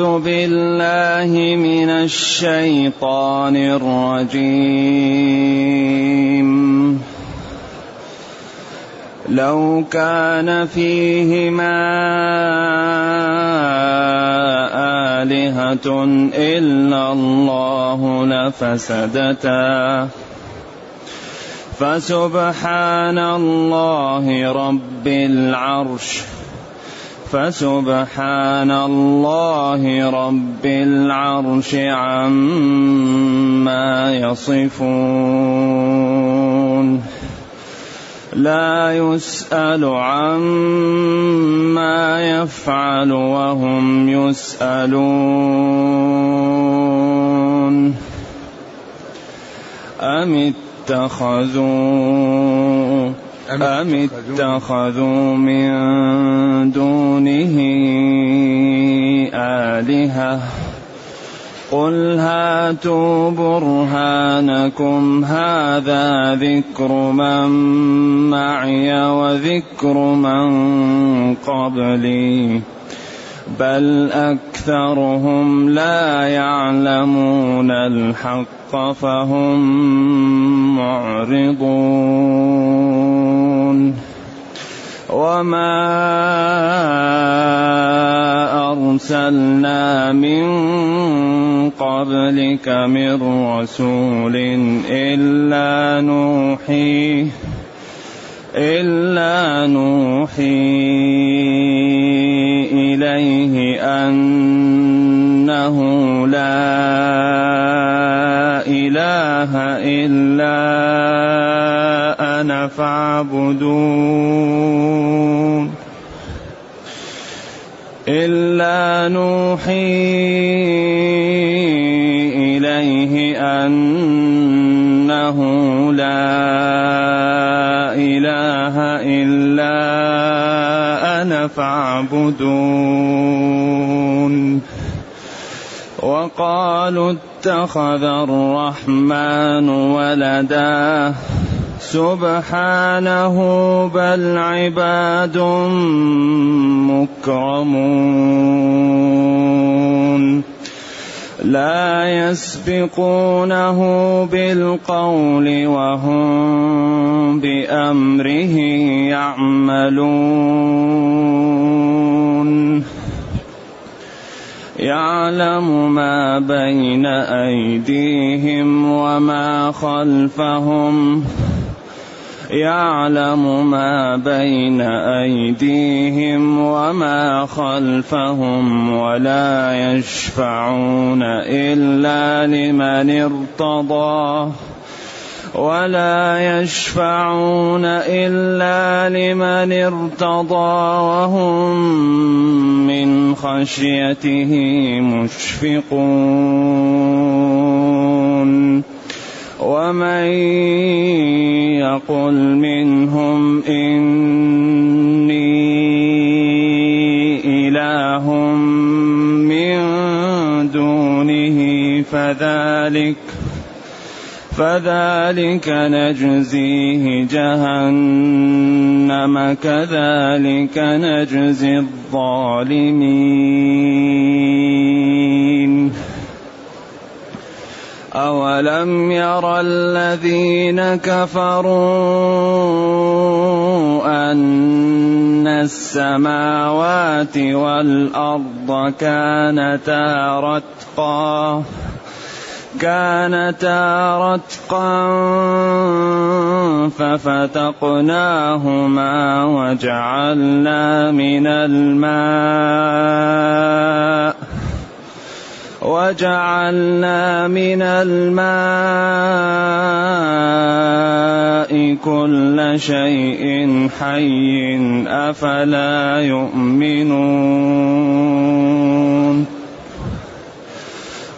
أعوذ بالله من الشيطان الرجيم. لو كان فيهما آلهة إلا الله لفسدتا. فسبحان الله رب العرش. فسبحان الله رب العرش عما يصفون. لا يسأل عما يفعل وهم يسألون. أم اتخذوا أم اتخذوا من دونه آلهة؟ قل هاتوا برهانكم هذا ذكر من معي وذكر من قبلي. بل اكثرهم لا يعلمون الحق فهم معرضون وما ارسلنا من قبلك من رسول الا نوحي الا نوحي إليه أنه لا إله إلا أنا فاعبدون إلا نوحي إليه أنه فاعبدون. وقالوا اتخذ الرحمن ولدا. سبحانه بل عباد مكرمون. لا يسبقونه بالقول وهم بأمره يعملون. يعلم ما بين أيديهم وما خلفهم. يعلم ما بين أيديهم وما خلفهم ولا يشفعون إلا لمن ارتضى ولا يشفعون إلا لمن ارتضى وهم من خشيته مشفقون ومن يقل منهم إني إله من دونه فذلك فذلك نجزيه جهنم كذلك نجزي الظالمين أولم ير الذين كفروا أن السماوات والأرض كانتا رتقا كانتا رتقا ففتقناهما وجعلنا من الماء وجعلنا من الماء كل شيء حي أفلا يؤمنون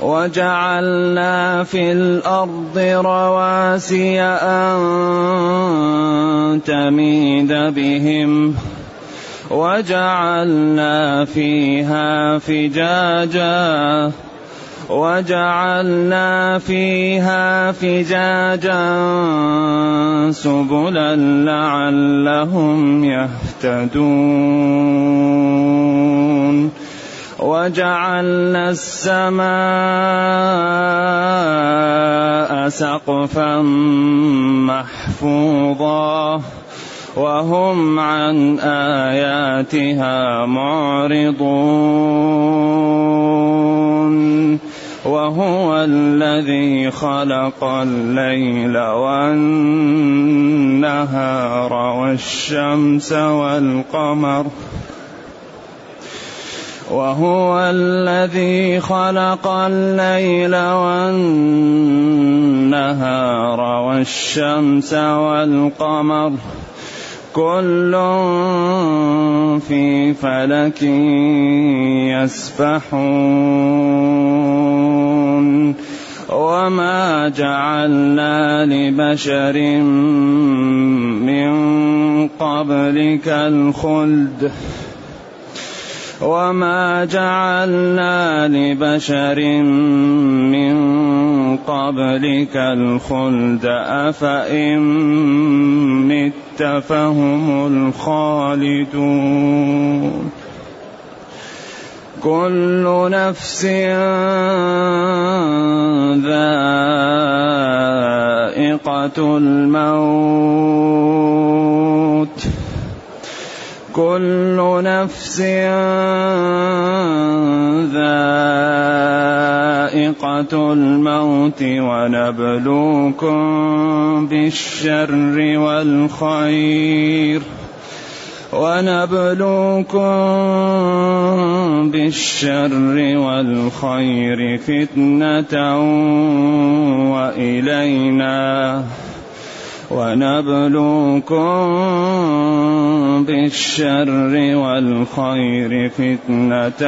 وجعلنا في الأرض رواسي أن تميد بهم وجعلنا فيها فجاجا وجعلنا فيها فجاجا سبلا لعلهم يهتدون. وجعلنا السماء سقفا محفوظا وهم عن آياتها معرضون. وهو الذي خلق الليل والنهار والشمس والقمر. وهو الذي خلق الليل والنهار والشمس والقمر. كل في فلك يسبحون. وما جعلنا لبشر من قبلك الخلد. وما جعلنا لبشر من قبلك الخلد أفإن مت فهم الخالدون كل نفس ذائقة الموت كل نفس ذائقة الموت ونبلوكم بالشر والخير ونبلوكم بالشر والخير فتنة وإلينا ونبلوكم بالشر والخير فتنة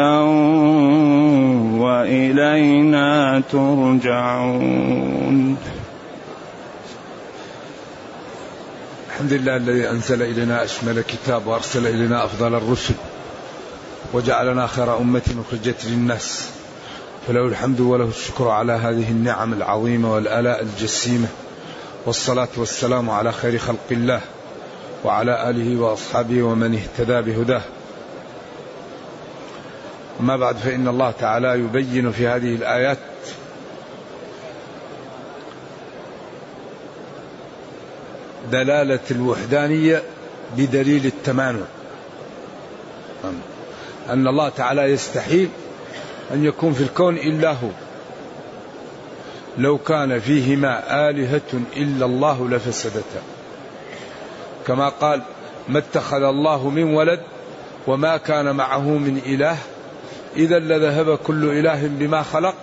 وإلينا ترجعون. الحمد لله الذي أنزل إلينا أشمل كتاب وأرسل إلينا أفضل الرسل وجعلنا خير أمة أخرجت للناس. فله الحمد وله الشكر على هذه النعم العظيمة والآلاء الجسيمة. والصلاة والسلام على خير خلق الله وعلى آله وأصحابه ومن اهتدى بهداه. أما بعد فإن الله تعالى يبين في هذه الآيات دلالة الوحدانية بدليل التمانع. أن الله تعالى يستحيل أن يكون في الكون إلا هو. لو كان فيهما آلهة إلا الله لفسدتا. كما قال ما اتخذ الله من ولد وما كان معه من إله إذا لذهب كل إله بما خلق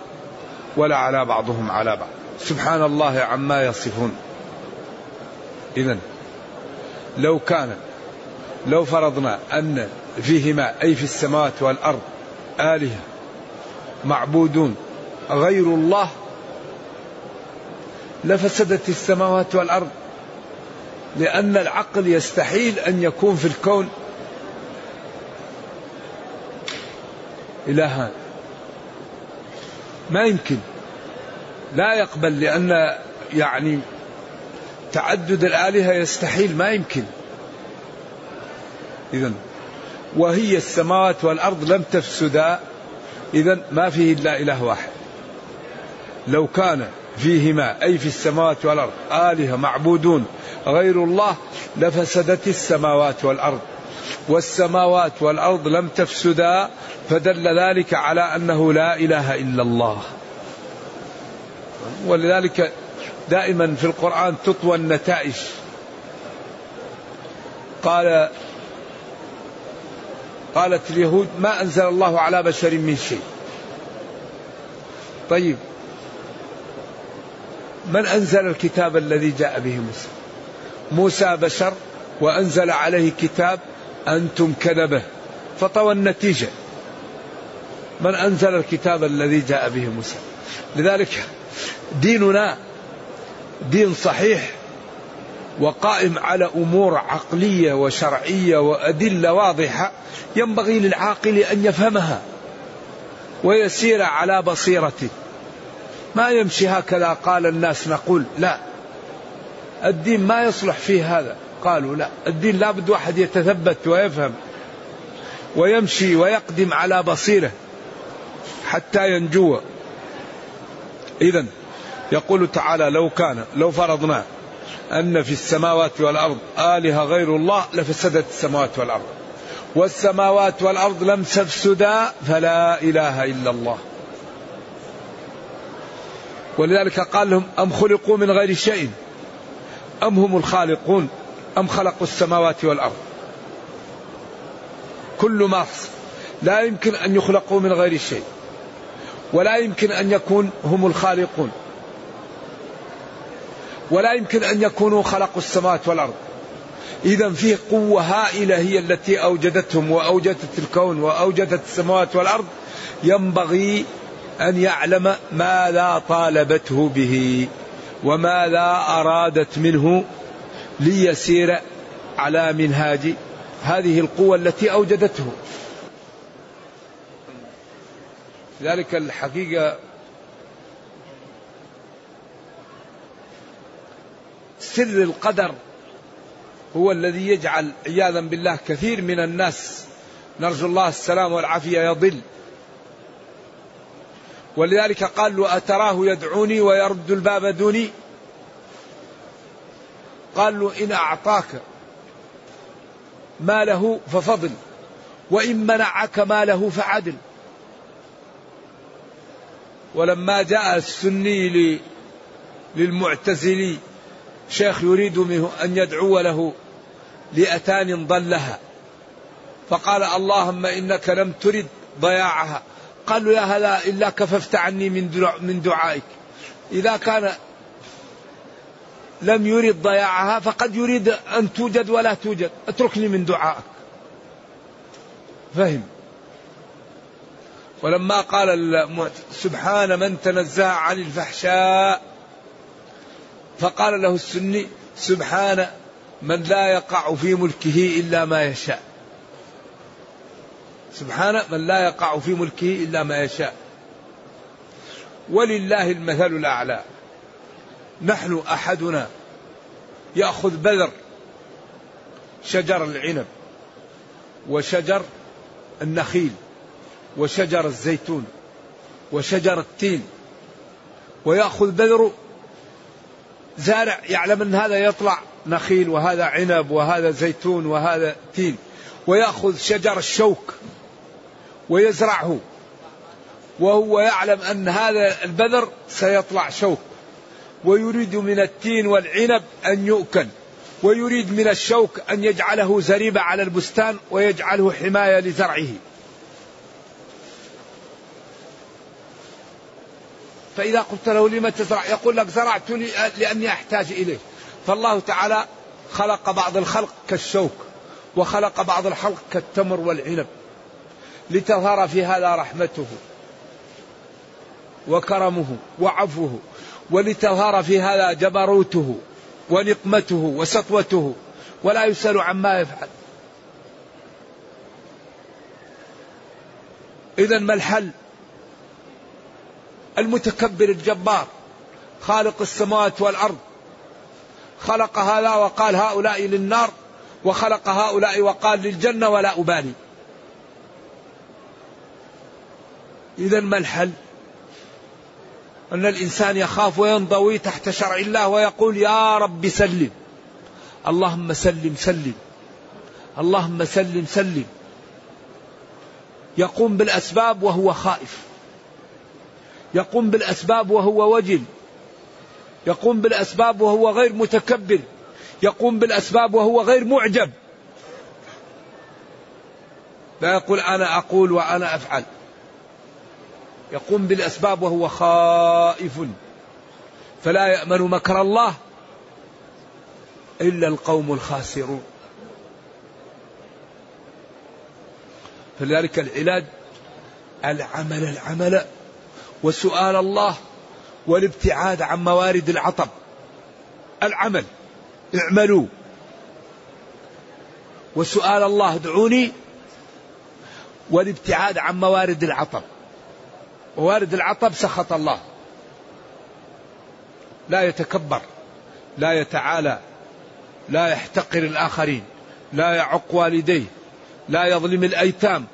ولا على بعضهم على بعض. سبحان الله عما يصفون. إذا لو كان لو فرضنا أن فيهما أي في السماوات والأرض آلهة معبودون غير الله لفسدت السماوات والأرض لأن العقل يستحيل أن يكون في الكون الها ما يمكن. لا يقبل لأن يعني تعدد الآلهة يستحيل ما يمكن. اذا وهي السماوات والأرض لم تفسدا اذا ما فيه إلا إله واحد. لو كان فيهما أي في السماوات والأرض. آلهة معبودون. غير الله لفسدت السماوات والأرض. والسماوات والأرض لم تفسدا فدل ذلك على أنه لا إله إلا الله. ولذلك دائما في القرآن تطوى النتائج. قال قالت اليهود ما أنزل الله على بشر من شيء. طيب من أنزل الكتاب الذي جاء به موسى؟ موسى بشر وأنزل عليه كتاب أنتم كذبه فطوى النتيجة. من أنزل الكتاب الذي جاء به موسى؟ لذلك ديننا دين صحيح وقائم على أمور عقلية وشرعية وأدلة واضحة ينبغي للعاقل أن يفهمها ويسير على بصيرته. ما يمشي هكذا. قال الناس نقول لا الدين ما يصلح فيه هذا. قالوا لا الدين لابد واحد يتثبت ويفهم ويمشي ويقدم على بصيره حتى ينجو. إذا يقول تعالى لو كان لو فرضنا أن في السماوات والأرض آلهة غير الله لفسدت السماوات والأرض والسماوات والأرض لم تفسدا فلا إله إلا الله. ولذلك قال لهم أم خلقوا من غير شيء؟ أم هم الخالقون؟ أم خلقوا السماوات والأرض؟ كل ما لا يمكن أن يخلقوا من غير شيء ولا يمكن أن يكون هم الخالقون ولا يمكن أن يكونوا خلقوا السماوات والأرض. إذا فيه قوة هائلة هي التي أوجدتهم وأوجدت الكون وأوجدت السماوات والأرض. ينبغي أن يعلم ماذا طالبته به وماذا أرادت منه ليسير على منهاج هذه القوة التي أوجدته. ذلك الحقيقة سر القدر هو الذي يجعل عياذا بالله كثير من الناس نرجو الله السلام والعافية يضل. ولذلك قال له أتراه يدعوني ويرد الباب دوني؟ قال له إن أعطاك ماله ففضل وإن منعك ماله فعدل. ولما جاء السني للمعتزلي شيخ يريد منه أن يدعو له لأتان ضلها. فقال اللهم إنك لم ترد ضياعها. قال له يا هذا إلا كففت عني من من دعائك. إذا كان لم يرد ضياعها فقد يريد أن توجد ولا توجد. اتركني من دعائك. فهم. ولما قال سبحان من تنزه عن الفحشاء فقال له السني سبحان من لا يقع في ملكه إلا ما يشاء. سبحان من لا يقع في ملكه إلا ما يشاء. ولله المثل الأعلى. نحن أحدنا يأخذ بذر شجر العنب وشجر النخيل وشجر الزيتون وشجر التين ويأخذ بذر زارع يعلم أن هذا يطلع نخيل وهذا عنب وهذا زيتون وهذا تين ويأخذ شجر الشوك ويزرعه. وهو يعلم أن هذا البذر سيطلع شوك. ويريد من التين والعنب أن يؤكل. ويريد من الشوك أن يجعله زريبة على البستان ويجعله حماية لزرعه. فإذا قلت له لم تزرع؟ يقول لك زرعت لأني أحتاج إليه. فالله تعالى خلق بعض الخلق كالشوك وخلق بعض الخلق كالتمر والعنب. لتظهر في هذا رحمته وكرمه وعفوه ولتظهر في هذا جبروته ونقمته وسطوته ولا يسأل عما يفعل. إذا ما الحل؟ المتكبر الجبار خالق السماوات والأرض خلق هذا وقال هؤلاء للنار وخلق هؤلاء وقال للجنة ولا أبالي. إذا ما الحل؟ أن الإنسان يخاف وينضوي تحت شرع الله ويقول يا رب سلم. اللهم سلم سلم. اللهم سلم سلم. يقوم بالأسباب وهو خائف. يقوم بالأسباب وهو وجل. يقوم بالأسباب وهو غير متكبر. يقوم بالأسباب وهو غير معجب. لا يقول أنا أقول وأنا أفعل. يقوم بالأسباب وهو خائف. فلا يأمن مكر الله إلا القوم الخاسرون. فلذلك العلاج العمل العمل وسؤال الله والابتعاد عن موارد العطب. العمل اعملوا. وسؤال الله ادعوني. والابتعاد عن موارد العطب. موارد العطب سخط الله. لا يتكبر لا يتعالى لا يحتقر الآخرين لا يعق والديه لا يظلم الأيتام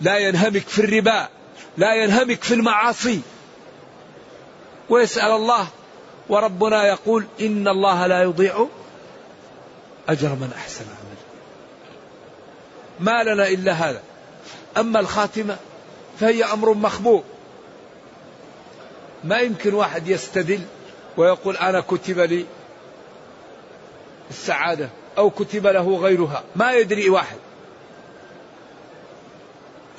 لا ينهمك في الربا لا ينهمك في المعاصي. ويسأل الله وربنا يقول إن الله لا يضيع أجر من أحسن عملا ما لنا إلا هذا. أما الخاتمة فهي أمر مخبوء. ما يمكن واحد يستدل ويقول أنا كتب لي السعادة أو كتب له غيرها. ما يدري واحد.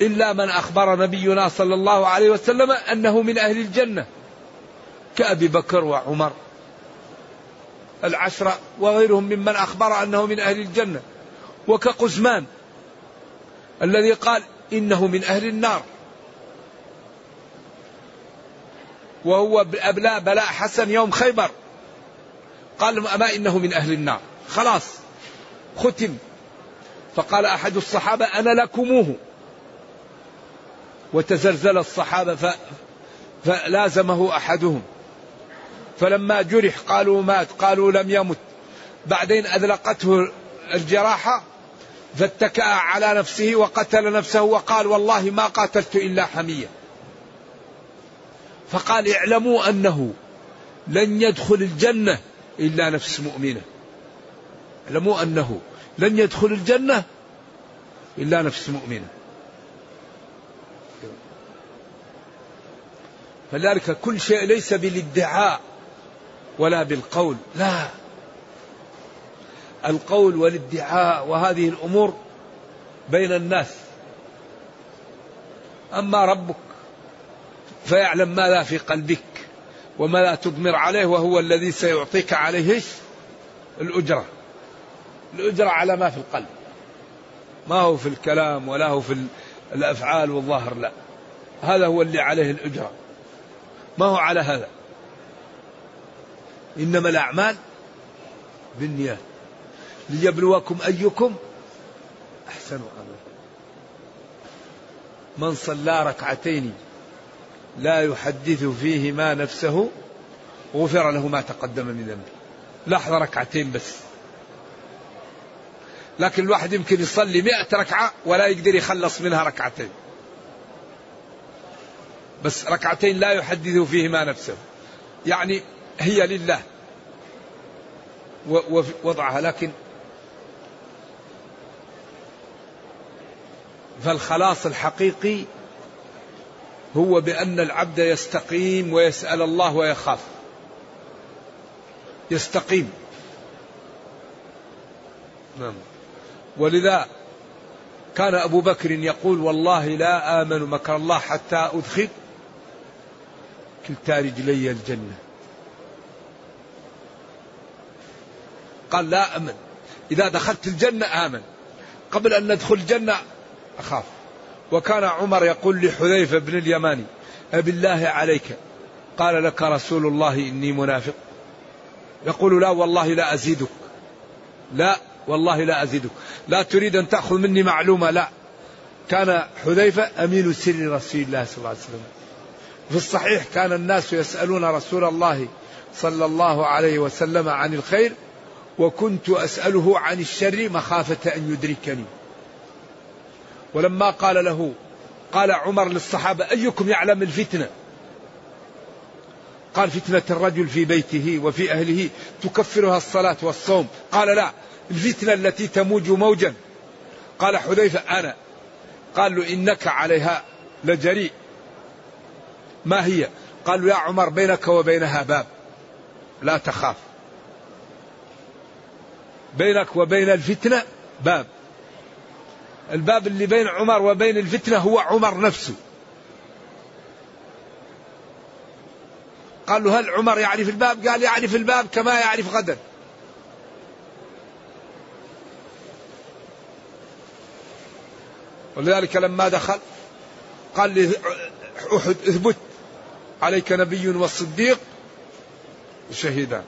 إلا من أخبر نبينا صلى الله عليه وسلم أنه من أهل الجنة. كأبي بكر وعمر العشرة وغيرهم ممن أخبر أنه من أهل الجنة. وكقزمان الذي قال إنه من أهل النار. وهو أبلاء بلاء حسن يوم خيبر. قال أما إنه من أهل النار. خلاص ختم. فقال أحد الصحابة أنا لكموه. وتزلزل الصحابة ف... فلازمه أحدهم. فلما جرح قالوا مات قالوا لم يمت. بعدين أذلقته الجراحة فاتكأ على نفسه وقتل نفسه وقال والله ما قاتلت إلا حمية. فقال اعلموا أنه لن يدخل الجنة إلا نفس مؤمنة. اعلموا أنه لن يدخل الجنة إلا نفس مؤمنة. فلذلك كل شيء ليس بالادعاء ولا بالقول. لا. القول والادعاء وهذه الأمور بين الناس. أما ربك فيعلم ماذا في قلبك وما لا تضمر عليه وهو الذي سيعطيك عليه الأجرة. الأجرة على ما في القلب. ما هو في الكلام ولا هو في الأفعال والظاهر لا. هذا هو اللي عليه الأجرة. ما هو على هذا؟ إنما الأعمال بالنيات. ليبلوكم أيكم أحسن عملا. من صلى ركعتين لا يحدث فيهما نفسه غفر له ما تقدم من ذنبه لحظة ركعتين بس. لكن الواحد يمكن يصلي مئة ركعة ولا يقدر يخلص منها ركعتين. بس ركعتين لا يحدث فيهما نفسه. يعني هي لله. وضعها. لكن فالخلاص الحقيقي هو بأن العبد يستقيم ويسأل الله ويخاف. يستقيم. نعم. ولذا كان أبو بكر يقول والله لا آمن مكر الله حتى أدخل كلتا رجلي الجنة. قال لا أمن. إذا دخلت الجنة آمن. قبل أن ندخل الجنة أخاف. وكان عمر يقول لحذيفة بن اليماني أبي الله عليك قال لك رسول الله إني منافق. يقول لا والله لا أزيدك. لا والله لا أزيدك. لا تريد أن تأخذ مني معلومة. لا. كان حذيفة أمين سر رسول الله صلى الله عليه وسلم. في الصحيح كان الناس يسألون رسول الله صلى الله عليه وسلم عن الخير وكنت أسأله عن الشر مخافة أن يدركني. ولما قال له قال عمر للصحابة أيكم يعلم الفتنة؟ قال فتنة الرجل في بيته وفي أهله تكفرها الصلاة والصوم. قال لا الفتنة التي تموج موجا. قال حذيفة أنا. قال له إنك عليها لجريء. ما هي؟ قالوا يا عمر بينك وبينها باب. لا تخاف. بينك وبين الفتنة باب. الباب اللي بين عمر وبين الفتنة هو عمر نفسه. قال له هل عمر يعرف الباب؟ قال يعرف الباب كما يعرف غدا. ولذلك لما دخل قال لي أحد اثبت عليك نبي وصديق وشهيدان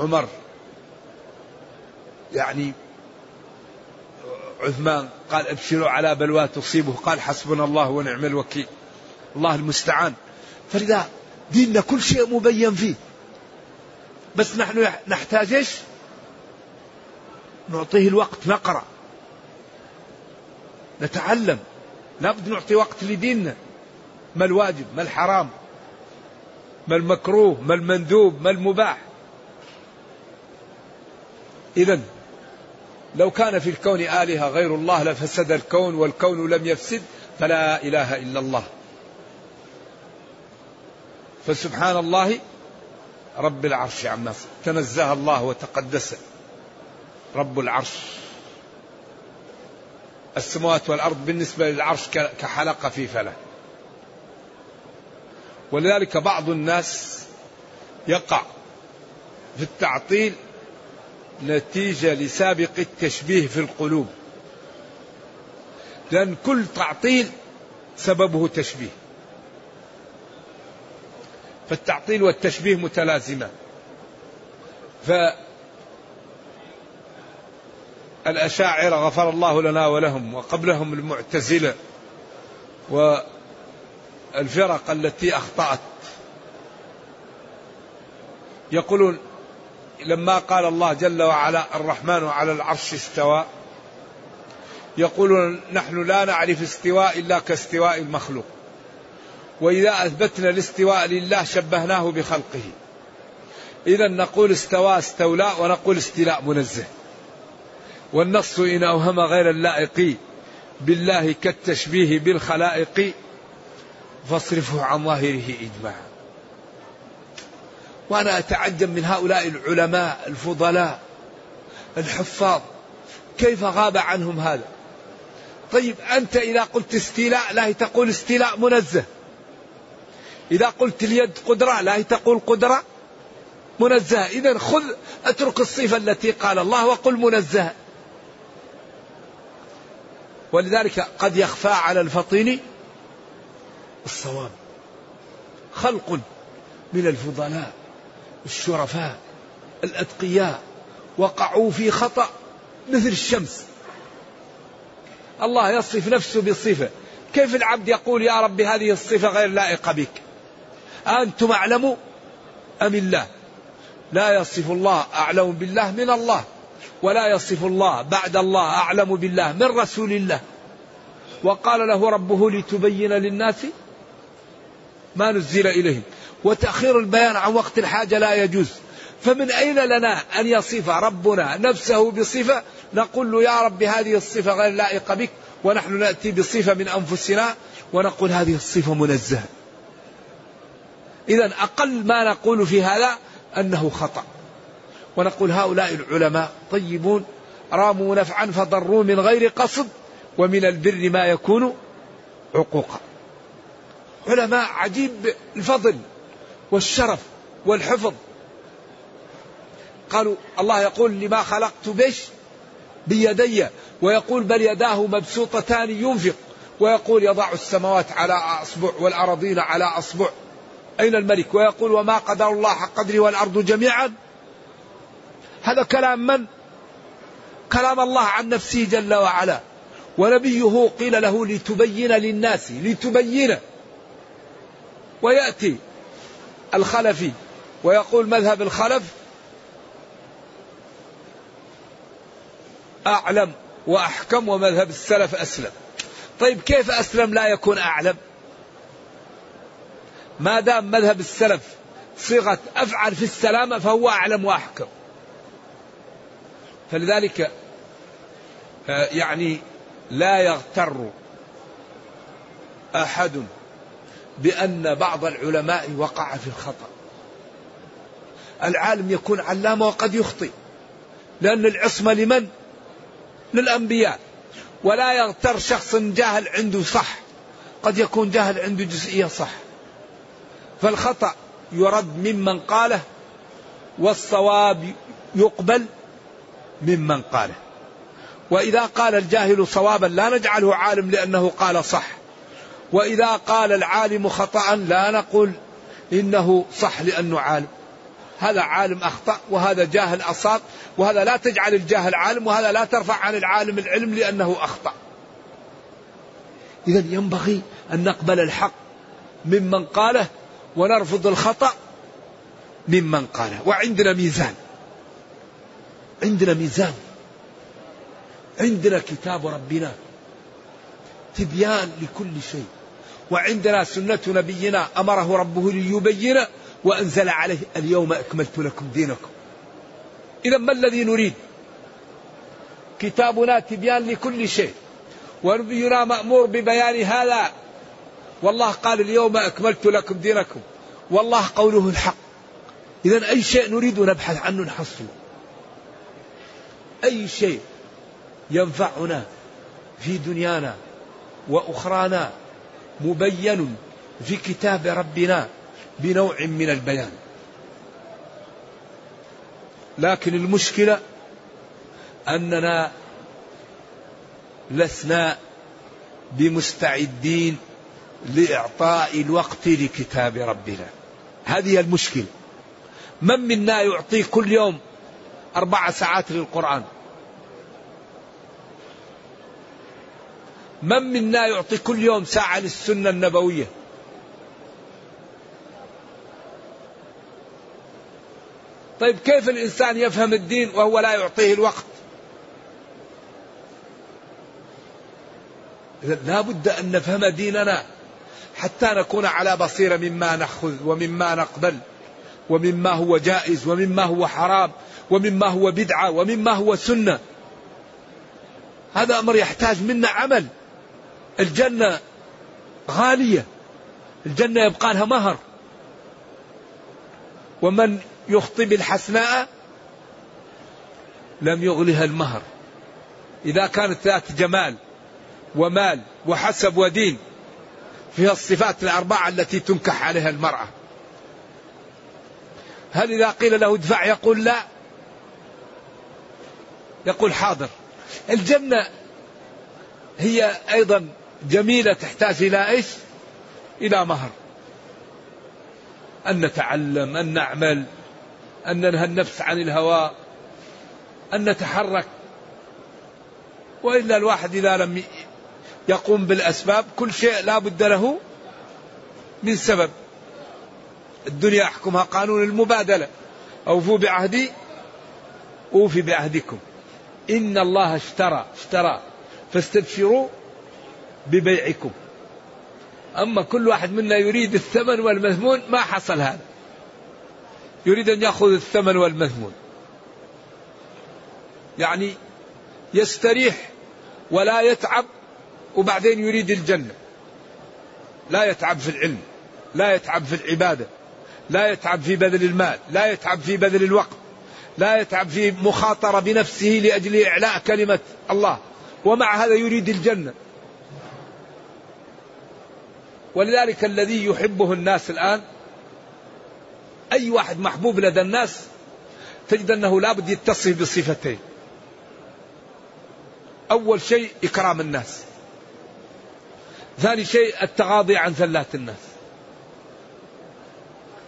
عمر يعني عثمان قال ابشروا على بلوى تصيبه. قال حسبنا الله ونعم الوكيل. الله المستعان. فلذا ديننا كل شيء مبين فيه. بس نحن نحتاج إيش؟ نعطيه الوقت نقرأ. نتعلم. لابد نعطي وقت لديننا. ما الواجب؟ ما الحرام؟ ما المكروه؟ ما المندوب؟ ما المباح؟ إذا لو كان في الكون آلهة غير الله لفسد الكون والكون لم يفسد فلا إله إلا الله. فسبحان الله رب العرش عما تنزه الله وتقدس رب العرش. السماوات والأرض بالنسبة للعرش كحلقة في فلة ولذلك بعض الناس يقع في التعطيل نتيجة لسابق التشبيه في القلوب. لأن كل تعطيل سببه تشبيه. فالتعطيل والتشبيه متلازمان ف الأشاعرة غفر الله لنا ولهم وقبلهم المعتزلة والفرق التي أخطأت. يقولون لما قال الله جل وعلا الرحمن على العرش استوى يقولون نحن لا نعرف استواء إلا كاستواء المخلوق. وإذا أثبتنا الاستواء لله شبهناه بخلقه. إذا نقول استوى استولى ونقول استيلاء منزه. والنص إن أوهم غير اللائق بالله كالتشبيه بالخلائق فاصرفه عن ظاهره إجماعا. وأنا أتعجب من هؤلاء العلماء الفضلاء الحفاظ. كيف غاب عنهم هذا؟ طيب أنت إذا قلت استيلاء لا تقول استيلاء منزه. إذا قلت اليد قدرة لا تقول قدرة منزهة إذا خذ أترك الصفة التي قال الله وقل منزهة ولذلك قد يخفى على الفطين الصواب. خلق من الفضلاء. الشرفاء الأتقياء وقعوا في خطأ مثل الشمس. الله يصف نفسه بصفة. كيف العبد يقول يا رب هذه الصفة غير لائقة بك؟ أنتم أعلم أم الله؟ لا يصف الله أعلم بالله من الله ولا يصف الله بعد الله أعلم بالله من رسول الله. وقال له ربه لتبين للناس ما نزل إليهم. وتأخير البيان عن وقت الحاجة لا يجوز. فمن أين لنا أن يصف ربنا نفسه بصفة؟ نقول له يا رب هذه الصفة غير لائقة بك ونحن نأتي بصفة من أنفسنا ونقول هذه الصفة منزهة. إذا أقل ما نقول في هذا أنه خطأ. ونقول هؤلاء العلماء طيبون راموا نفعا فضروا من غير قصد ومن البر ما يكون عقوقا. علماء عجيب الفضل. والشرف والحفظ. قالوا الله يقول لما خلقت بش بيدي ويقول بل يداه مبسوطتان ينفق ويقول يضع السماوات على أصبع والأراضين على أصبع. أين الملك؟ ويقول وما قدر الله حق قدره والأرض جميعا. هذا كلام من؟ كلام الله عن نفسه جل وعلا. ونبيه قيل له لتبين للناس لتبين. ويأتي الخلفي ويقول مذهب الخلف أعلم وأحكم ومذهب السلف أسلم. طيب كيف أسلم لا يكون أعلم؟ ما دام مذهب السلف صيغة أفعل في السلامة فهو أعلم وأحكم. فلذلك آه، يعني لا يغتر أحد بأن بعض العلماء وقع في الخطأ. العالم يكون علامة وقد يخطئ. لأن العصمة لمن؟ للأنبياء. ولا يغتر شخص جاهل عنده صح. قد يكون جاهل عنده جزئية صح. فالخطأ يرد ممن قاله والصواب يقبل ممن قاله. وإذا قال الجاهل صوابا لا نجعله عالم لأنه قال صح. وإذا قال العالم خطأ لا نقول إنه صح لأنه عالم. هذا عالم أخطأ وهذا جاهل أصاب وهذا لا تجعل الجاهل عالم وهذا لا ترفع عن العالم العلم لأنه أخطأ. إذا ينبغي أن نقبل الحق ممن قاله ونرفض الخطأ ممن قاله. وعندنا ميزان. عندنا ميزان. عندنا كتاب ربنا. تبيان لكل شيء. وعندنا سنة نبينا أمره ربه ليبين وأنزل عليه اليوم أكملت لكم دينكم. إذا ما الذي نريد؟ كتابنا تبيان لكل شيء. ونبينا مأمور ببيان هذا. والله قال اليوم أكملت لكم دينكم. والله قوله الحق. إذا أي شيء نريد نبحث عنه نحصله. أي شيء ينفعنا في دنيانا وأخرانا مبين في كتاب ربنا بنوع من البيان. لكن المشكلة أننا لسنا بمستعدين لإعطاء الوقت لكتاب ربنا. هذه المشكلة. من منا يعطي كل يوم أربع ساعات للقرآن؟ من منا يعطي كل يوم ساعة للسنة النبوية؟ طيب كيف الإنسان يفهم الدين وهو لا يعطيه الوقت؟ إذا لا بد أن نفهم ديننا حتى نكون على بصيرة مما نأخذ ومما نقبل ومما هو جائز ومما هو حرام ومما هو بدعة ومما هو سنة. هذا أمر يحتاج منا عمل. الجنة غالية. الجنة يبقى لها مهر. ومن يخطي بالحسناء لم يغلها المهر. إذا كانت ذات جمال ومال وحسب ودين فيها الصفات الأربعة التي تنكح عليها المرأة. هل إذا قيل له ادفع يقول لا؟ يقول حاضر. الجنة هي أيضا جميلة تحتاج إلى إيش؟ إلى مهر. أن نتعلم أن نعمل أن ننهى النفس عن الهوى أن نتحرك. وإلا الواحد إذا لم يقوم بالأسباب كل شيء لا بد له من سبب. الدنيا يحكمها قانون المبادلة. أوفوا بعهدي أوفي بعهدكم. إن الله اشترى اشترى. فاستبشروا ببيعكم. أما كل واحد منا يريد الثمن والمثمون ما حصل هذا. يريد أن يأخذ الثمن والمثمون يعني يستريح ولا يتعب وبعدين يريد الجنة. لا يتعب في العلم لا يتعب في العبادة لا يتعب في بذل المال لا يتعب في بذل الوقت لا يتعب في مخاطرة بنفسه لأجل إعلاء كلمة الله. ومع هذا يريد الجنة. ولذلك الذي يحبه الناس الآن أي واحد محبوب لدى الناس تجد أنه لابد يتصف بصفتين. أول شيء إكرام الناس. ثاني شيء التغاضي عن زلات الناس.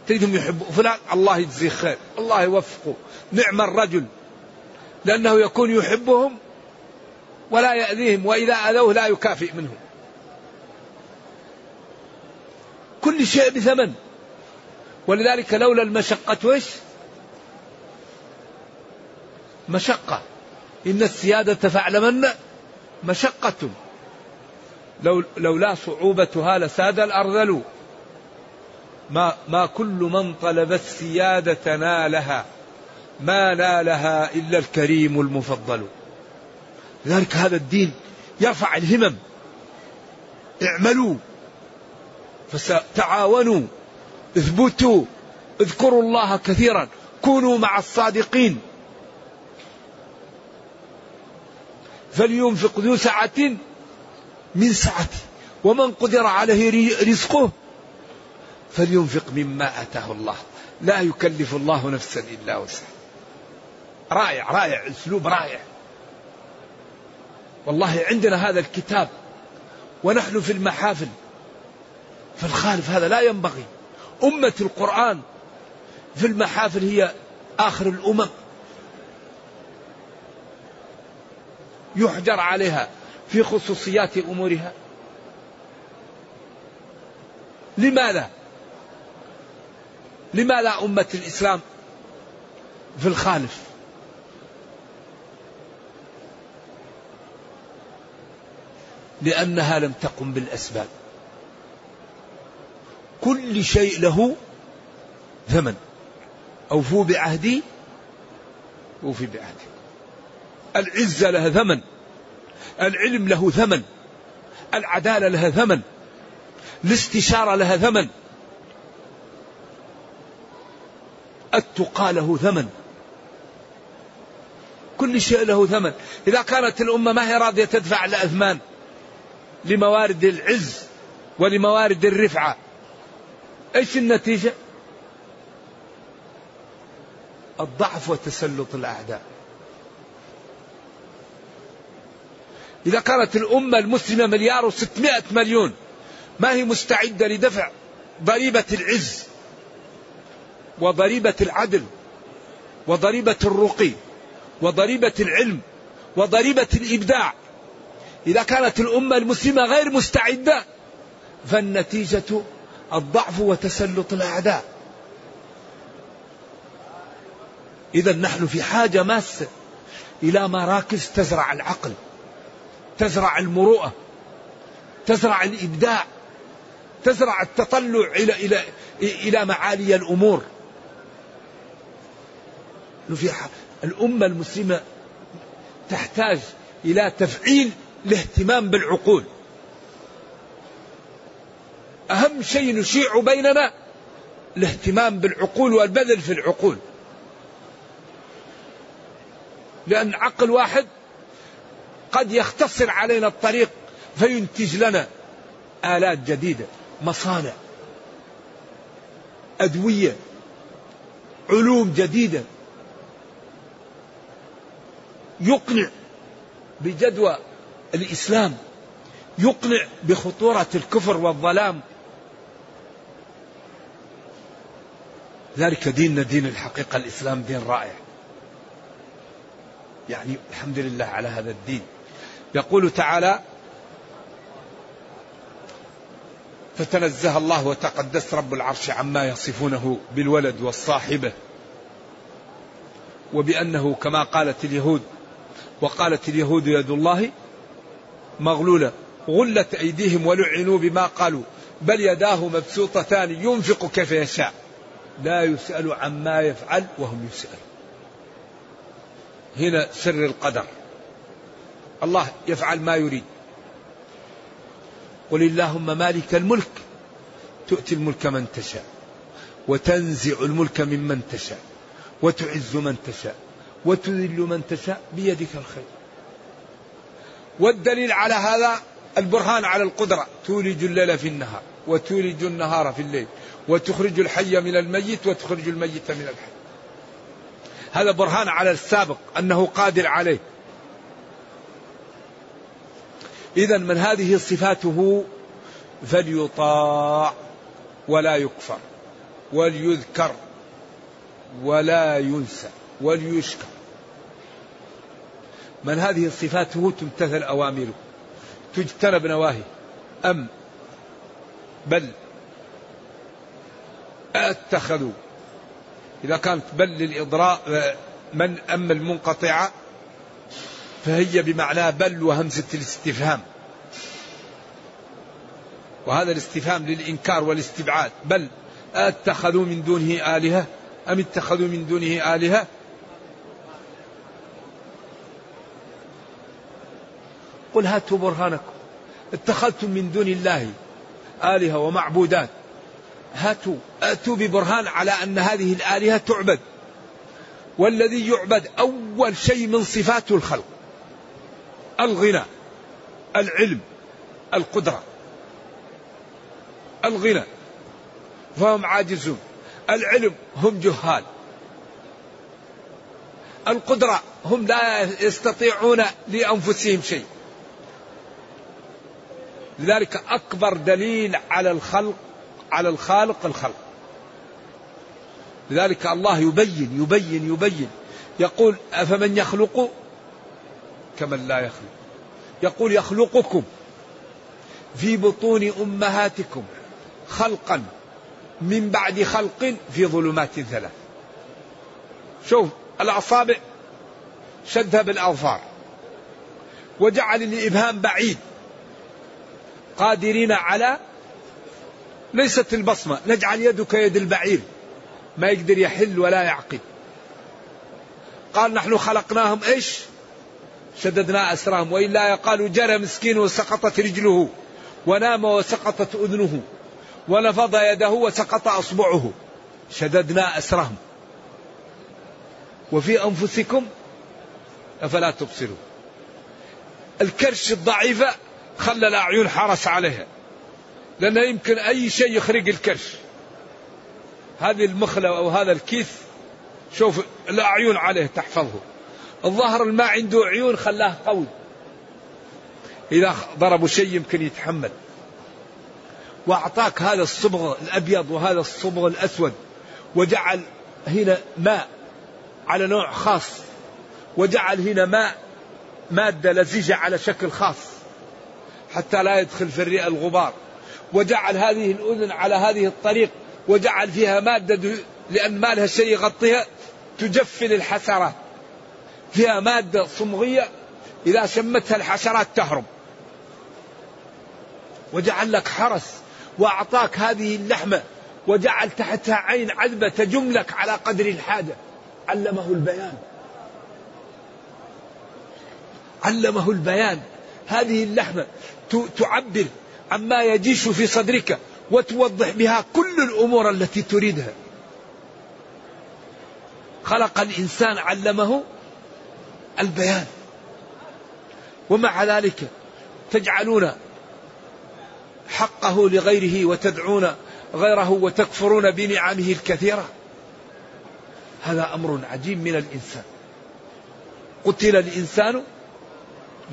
تجدهم يحبوا فلان الله يجزيه خير الله يوفقه نعم الرجل. لأنه يكون يحبهم ولا يأذيهم وإذا أذوه لا يكافئ منهم. كل شيء بثمن. ولذلك لولا المشقة وش مشقة. إن السيادة فاعلمن مشقة. لو لولا صعوبتها لساد الأرذل ما ما كل من طلب السيادة نالها. ما نالها إلا الكريم المفضل. لذلك هذا الدين يرفع الهمم. اعملوا. فتعاونوا اثبتوا. اذكروا الله كثيرا. كونوا مع الصادقين. فلينفق ذو سعة من سعته. ومن قدر عليه رزقه فلينفق مما آتاه الله. لا يكلف الله نفسا إلا وسعها. رائع رائع. أسلوب رائع. والله عندنا هذا الكتاب. ونحن في المحافل. فالخالف هذا لا ينبغي. أمة القرآن في المحافل هي آخر الأمم. يحجر عليها في خصوصيات أمورها. لماذا؟ لماذا أمة الإسلام في الخالف؟ لأنها لم تقم بالأسباب. كل شيء له ثمن. أوفوا بعهدي أوفي بعهدي. العزة لها ثمن العلم له ثمن العدالة لها ثمن الاستشارة لها ثمن. التقى له ثمن. كل شيء له ثمن. إذا كانت الأمة ما هي راضية تدفع الأثمان لموارد العز ولموارد الرفعة إيش النتيجة؟ الضعف وتسلط الأعداء إذا كانت الأمة المسلمة مليار وستمائة مليون ما هي مستعدة لدفع ضريبة العز وضريبة العدل وضريبة الرقي وضريبة العلم وضريبة الإبداع إذا كانت الأمة المسلمة غير مستعدة فالنتيجة الضعف وتسلط الأعداء. إذا نحن في حاجة ماسة إلى مراكز تزرع العقل تزرع المروءة تزرع الإبداع تزرع التطلع إلى إلى إلى معالي الأمور. في الأمة المسلمة تحتاج إلى تفعيل الاهتمام بالعقول. أهم شيء نشيع بيننا الاهتمام بالعقول والبذل في العقول. لأن عقل واحد قد يختصر علينا الطريق فينتج لنا آلات جديدة مصانع أدوية علوم جديدة. يقنع بجدوى الإسلام يقنع بخطورة الكفر والظلام ذلك ديننا دين الحقيقة الإسلام دين رائع. يعني الحمد لله على هذا الدين. يقول تعالى فتنزه الله وتقدس رب العرش عما يصفونه بالولد والصاحبة وبأنه كما قالت اليهود وقالت اليهود يد الله مغلولة غلت أيديهم ولعنوا بما قالوا بل يداه مبسوطتان ينفق كيف يشاء. لا يسأل عما يفعل وهم يسألون. هنا سر القدر. الله يفعل ما يريد. قل اللهم مالك الملك تؤتي الملك من تشاء وتنزع الملك ممن تشاء وتعز من تشاء وتذل من تشاء بيدك الخير. والدليل على هذا البرهان على القدرة. تولج الليل في النهار وتولج النهار في الليل. وتخرج الحي من الميت وتخرج الميت من الحي. هذا برهان على السابق أنه قادر عليه. إذا من هذه صفاته فليطاع ولا يكفر وليذكر ولا ينسى وليشكر. من هذه صفاته تمتثل أوامره تجتنب نواهي أم؟ بل اتخذوا. إذا كانت بل للإضراء من أما المنقطعة فهي بمعنى بل وهمزة الاستفهام. وهذا الاستفهام للإنكار والاستبعاد. بل اتخذوا من دونه آلهة؟ أم اتخذوا من دونه آلهة؟ قل هاتوا برهانكم. اتخذتم من دون الله آلهة ومعبودات. هاتوا أتوا ببرهان على أن هذه الآلهة تعبد. والذي يعبد أول شيء من صفاته الخلق الغنى العلم القدرة. الغنى فهم عاجزون. العلم هم جهال. القدرة هم لا يستطيعون لأنفسهم شيء. لذلك أكبر دليل على الخلق على الخالق الخلق. لذلك الله يبين يبين يبين. يقول أفمن يخلق؟ كمن لا يخلق. يقول يخلقكم في بطون أمهاتكم خلقا من بعد خلق في ظلمات ثلاث شوف الأصابع شدها بالأظفار. وجعل الإبهام بعيد. قادرين على ليست البصمة. نجعل يدك يد البعير. ما يقدر يحل ولا يعقل قال نحن خلقناهم إيش؟ شددنا أسرهم. وإلا قالوا جرى مسكين وسقطت رجله. ونام وسقطت أذنه. ونفض يده وسقط أصبعه. شددنا أسرهم. وفي أنفسكم أفلا تبصرون. الكرش الضعيفة خلى الأعين حرس عليها. لأنه يمكن أي شيء يخرج الكرش. هذه المخلة أو هذا الكيس شوف الأعين عليه تحفظه. الظهر ما عنده عيون خلاه قوي. إذا ضربوا شيء يمكن يتحمل. وأعطاك هذا الصبغ الأبيض وهذا الصبغ الأسود وجعل هنا ماء على نوع خاص وجعل هنا ماء مادة لزجة على شكل خاص حتى لا يدخل في الرئة الغبار. وجعل هذه الأذن على هذه الطريق وجعل فيها مادة لأن ما لها شيء يغطيها تجفل الحسرات فيها مادة صمغية إذا شمتها الحشرات تهرب. وجعل لك حرس وأعطاك هذه اللحمة وجعل تحتها عين عذبة تجملك على قدر الحاجة. علمه البيان. علمه البيان. هذه اللحمة تعبر عما يجيش في صدرك وتوضح بها كل الأمور التي تريدها. خلق الإنسان علمه البيان. ومع ذلك تجعلون حقه لغيره وتدعون غيره وتكفرون بنعمه الكثيرة. هذا أمر عجيب من الإنسان. قتل الإنسان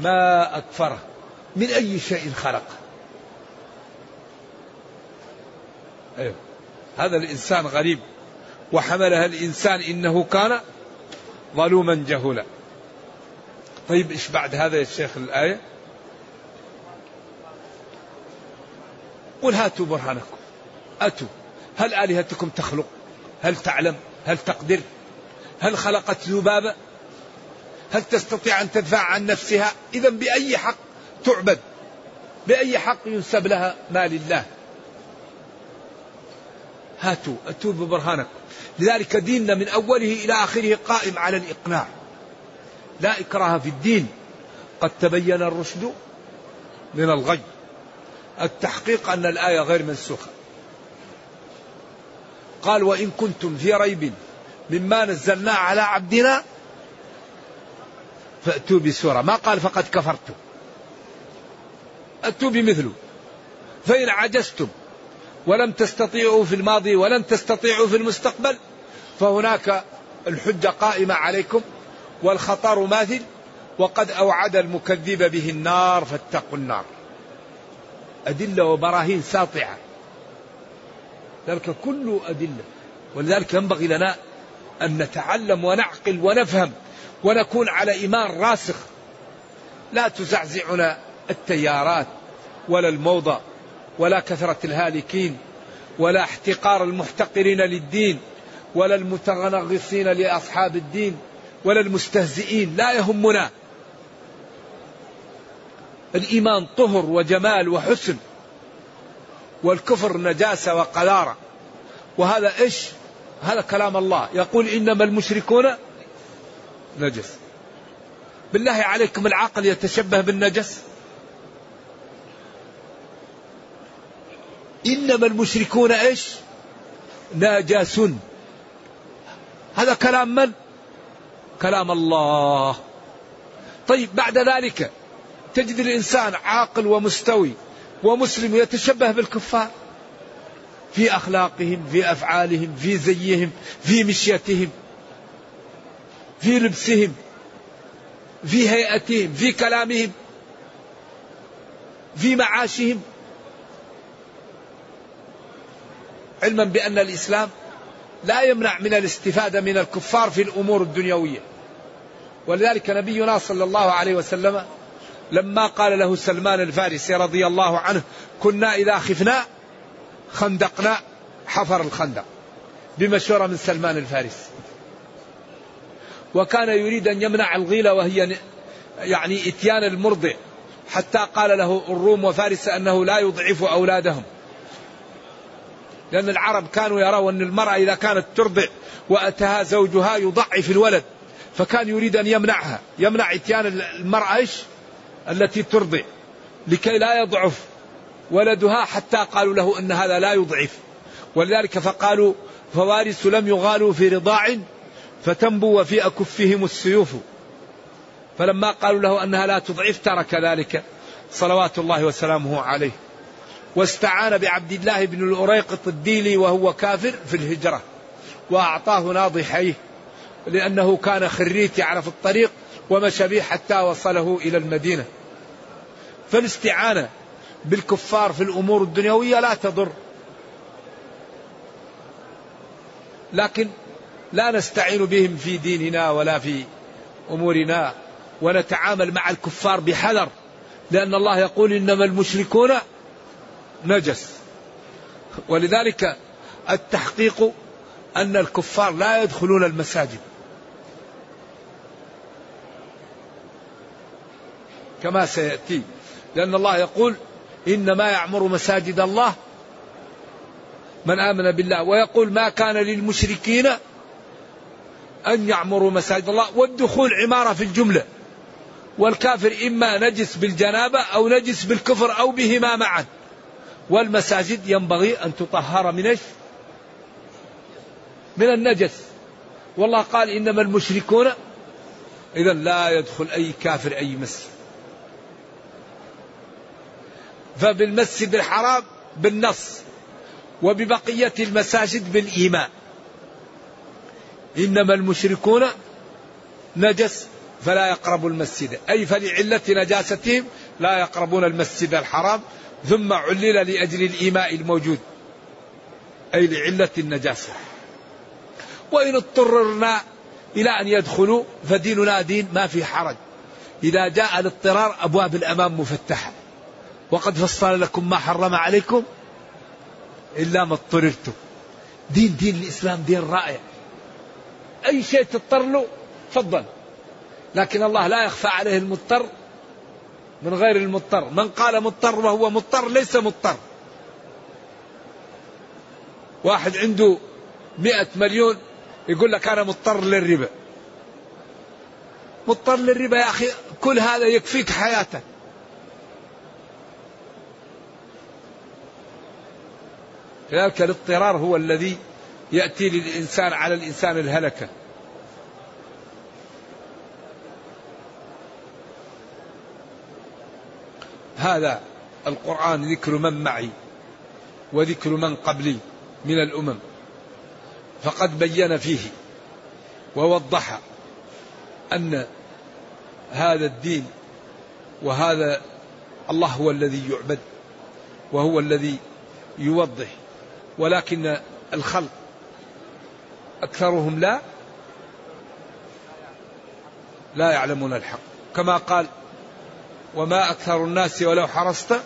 ما أكفره من أي شيء خلقه. أيوه. هذا الإنسان غريب. وحملها الإنسان إنه كان ظلوما جهولا. طيب إيش بعد هذا يا شيخ الآية؟ قل هاتوا برهانكم. أتوا. هل آلهتكم تخلق؟ هل تعلم؟ هل تقدر؟ هل خلقت ذبابة؟ هل تستطيع أن تدفع عن نفسها؟ اذا بأي حق تعبد؟ بأي حق ينسب لها ما لله؟ هاتوا اتوا ببرهانكم. لذلك ديننا من أوله إلى آخره قائم على الإقناع. لا إكراه في الدين. قد تبين الرشد من الغي. التحقيق أن الآية غير منسوخة. قال وإن كنتم في ريب مما نزلنا على عبدنا فأتوا بسورة. ما قال فقد كفرتم؟ أتوا بمثله. فإن عجزتم ولم تستطيعوا في الماضي ولن تستطيعوا في المستقبل فهناك الحجة قائمة عليكم والخطر ماثل وقد أوعد المكذب به النار فاتقوا النار. أدلة وبراهين ساطعة. ذلك كله أدلة. ولذلك ينبغي لنا أن نتعلم ونعقل ونفهم ونكون على إيمان راسخ. لا تزعزعنا التيارات ولا الموضة. ولا كثرة الهالكين ولا احتقار المحتقرين للدين ولا المتغنغصين لأصحاب الدين ولا المستهزئين لا يهمنا. الإيمان طهر وجمال وحسن والكفر نجاسة وقذارة. وهذا إيش؟ هذا كلام الله. يقول إنما المشركون نجس. بالله عليكم العقل يتشبه بالنجس؟ إنما المشركون إيش؟ ناجس هذا كلام من؟ كلام الله. طيب بعد ذلك تجد الإنسان عاقل ومستوي ومسلم يتشبه بالكفار. في أخلاقهم في أفعالهم في زيهم في مشيتهم في لبسهم في هيئتهم في كلامهم في معاشهم. علما بأن الإسلام لا يمنع من الاستفادة من الكفار في الأمور الدنيوية. ولذلك نبينا صلى الله عليه وسلم لما قال له سلمان الفارسي رضي الله عنه كنا إذا خفنا خندقنا حفر الخندق. بمشورة من سلمان الفارسي. وكان يريد أن يمنع الغيلة وهي يعني إتيان المرضع حتى قال له الروم وفارس أنه لا يضعف أولادهم. لأن العرب كانوا يرون أن المرأة إذا كانت ترضع وأتاها زوجها يضعف الولد فكان يريد أن يمنعها يمنع إتيان المرأة إيش؟ التي ترضع لكي لا يضعف ولدها حتى قالوا له أن هذا لا يضعف. ولذلك فقالوا فوارث لم يغالوا في رضاع فتنبو وفي أكفهم السيوف. فلما قالوا له أنها لا تضعف ترك ذلك. صلوات الله وسلامه عليه. واستعان بعبد الله بن الأريقط الديلي وهو كافر في الهجرة وأعطاه ناضحيه لأنه كان خريت يعرف الطريق ومشى به حتى وصله إلى المدينة. فالاستعانة بالكفار في الأمور الدنيوية لا تضر. لكن لا نستعين بهم في ديننا ولا في أمورنا ونتعامل مع الكفار بحذر لأن الله يقول إنما المشركون نجس. ولذلك التحقيق أن الكفار لا يدخلون المساجد. كما سيأتي. لأن الله يقول إنما يعمر مساجد الله من آمن بالله. ويقول ما كان للمشركين أن يعمروا مساجد الله. والدخول عمارة في الجملة. والكافر إما نجس بالجنابة أو نجس بالكفر أو بهما معا. والمساجد ينبغي أن تطهر من إيش؟ من النجس. والله قال إنما المشركون إذا لا يدخل أي كافر أي مسجد. فبالمسجد الحرام بالنص وببقية المساجد بالإيمان. إنما المشركون نجس فلا يقربوا المسجد. أي فلعلة نجاستهم لا يقربون المسجد الحرام. ثم علل لأجل الإيماء الموجود أي لعلة النجاسة. وإن اضطررنا إلى أن يدخلوا فديننا دين ما في حرج. إذا جاء الاضطرار أبواب الأمام مفتحة. وقد فصل لكم ما حرم عليكم إلا ما اضطررتم. دين دين الإسلام دين رائع. أي شيء تضطر له تفضل. لكن الله لا يخفى عليه المضطر. من غير المضطر. من قال مضطر وهو مضطر ليس مضطر. واحد عنده مئة مليون يقول لك أنا مضطر للربا. مضطر للربا يا أخي كل هذا يكفيك حياتك. لذلك الاضطرار هو الذي يأتي للإنسان على الإنسان الهلكة. هذا القرآن ذكر من معي وذكر من قبلي من الأمم. فقد بين فيه ووضح أن هذا الدين وهذا الله هو الذي يعبد وهو الذي يوضح ولكن الخلق أكثرهم لا لا يعلمون الحق. كما قال وما أكثر الناس ولو حرصت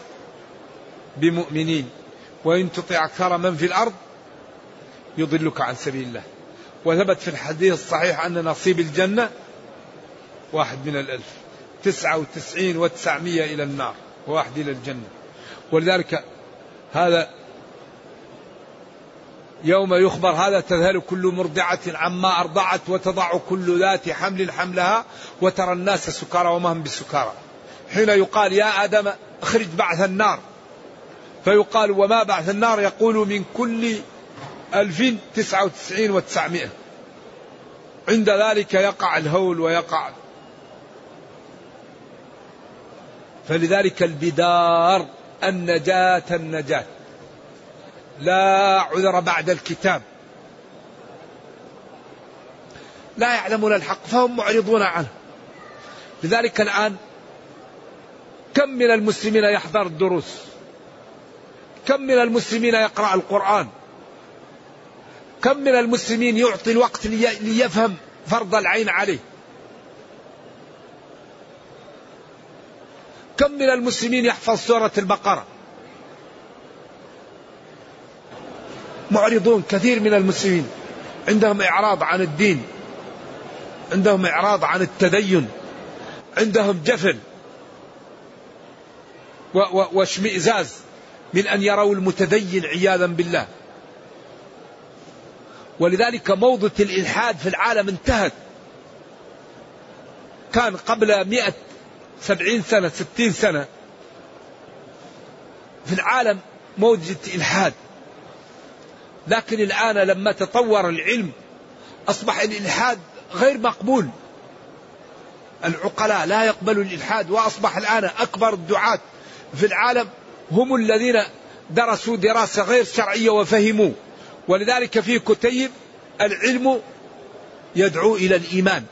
بمؤمنين. وإن تطع أكثر من في الأرض يضلك عن سبيل الله. وثبت في الحديث الصحيح أن نصيب الجنة واحد من الألف. تسعة وتسعين وتسعمية إلى النار. وواحد إلى الجنة. ولذلك هذا يوم يخبر هذا تذهل كل مرضعة عما أرضعت وتضع كل ذات حمل حملها وترى الناس سكارى وما هم بسكارى. حين يقال يا آدم أخرج بعث النار. فيقال وما بعث النار؟ يقول من كل ألف تسعة وتسعين وتسعمائة. عند ذلك يقع الهول ويقع فلذلك البدار النجاة النجاة. لا عذر بعد الكتاب. لا يعلمون الحق فهم معرضون عنه. لذلك الآن كم من المسلمين يحضر الدروس؟ كم من المسلمين يقرأ القرآن؟ كم من المسلمين يعطي الوقت ليفهم فرض العين عليه؟ كم من المسلمين يحفظ سورة البقرة؟ معرضون كثير من المسلمين. عندهم إعراض عن الدين. عندهم إعراض عن التدين. عندهم جفل واشمئزاز من أن يروا المتدين عياذا بالله. ولذلك موضة الإلحاد في العالم انتهت. كان قبل مئة سبعين سنة ستين سنة في العالم موجة إلحاد لكن الآن لما تطور العلم أصبح الإلحاد غير مقبول. العقلاء لا يقبلوا الإلحاد وأصبح الآن أكبر الدعاة في العالم هم الذين درسوا دراسة غير شرعية وفهموا. ولذلك في كتيب العلم يدعو إلى الإيمان.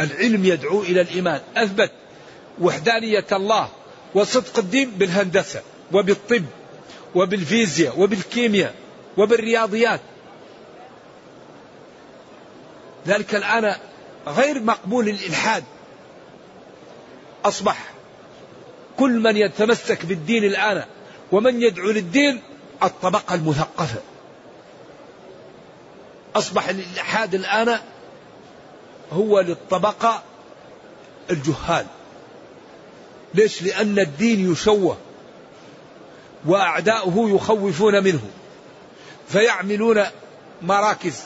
العلم يدعو إلى الإيمان. أثبت وحدانية الله وصدق الدين بالهندسة وبالطب وبالفيزياء وبالكيمياء وبالرياضيات. ذلك الآن غير مقبول الإلحاد أصبح كل من يتمسك بالدين الآن ومن يدعو للدين الطبقة المثقفة. أصبح الإلحاد الآن هو للطبقة الجهال. ليش؟ لأن الدين يشوه وأعداؤه يخوفون منه فيعملون مراكز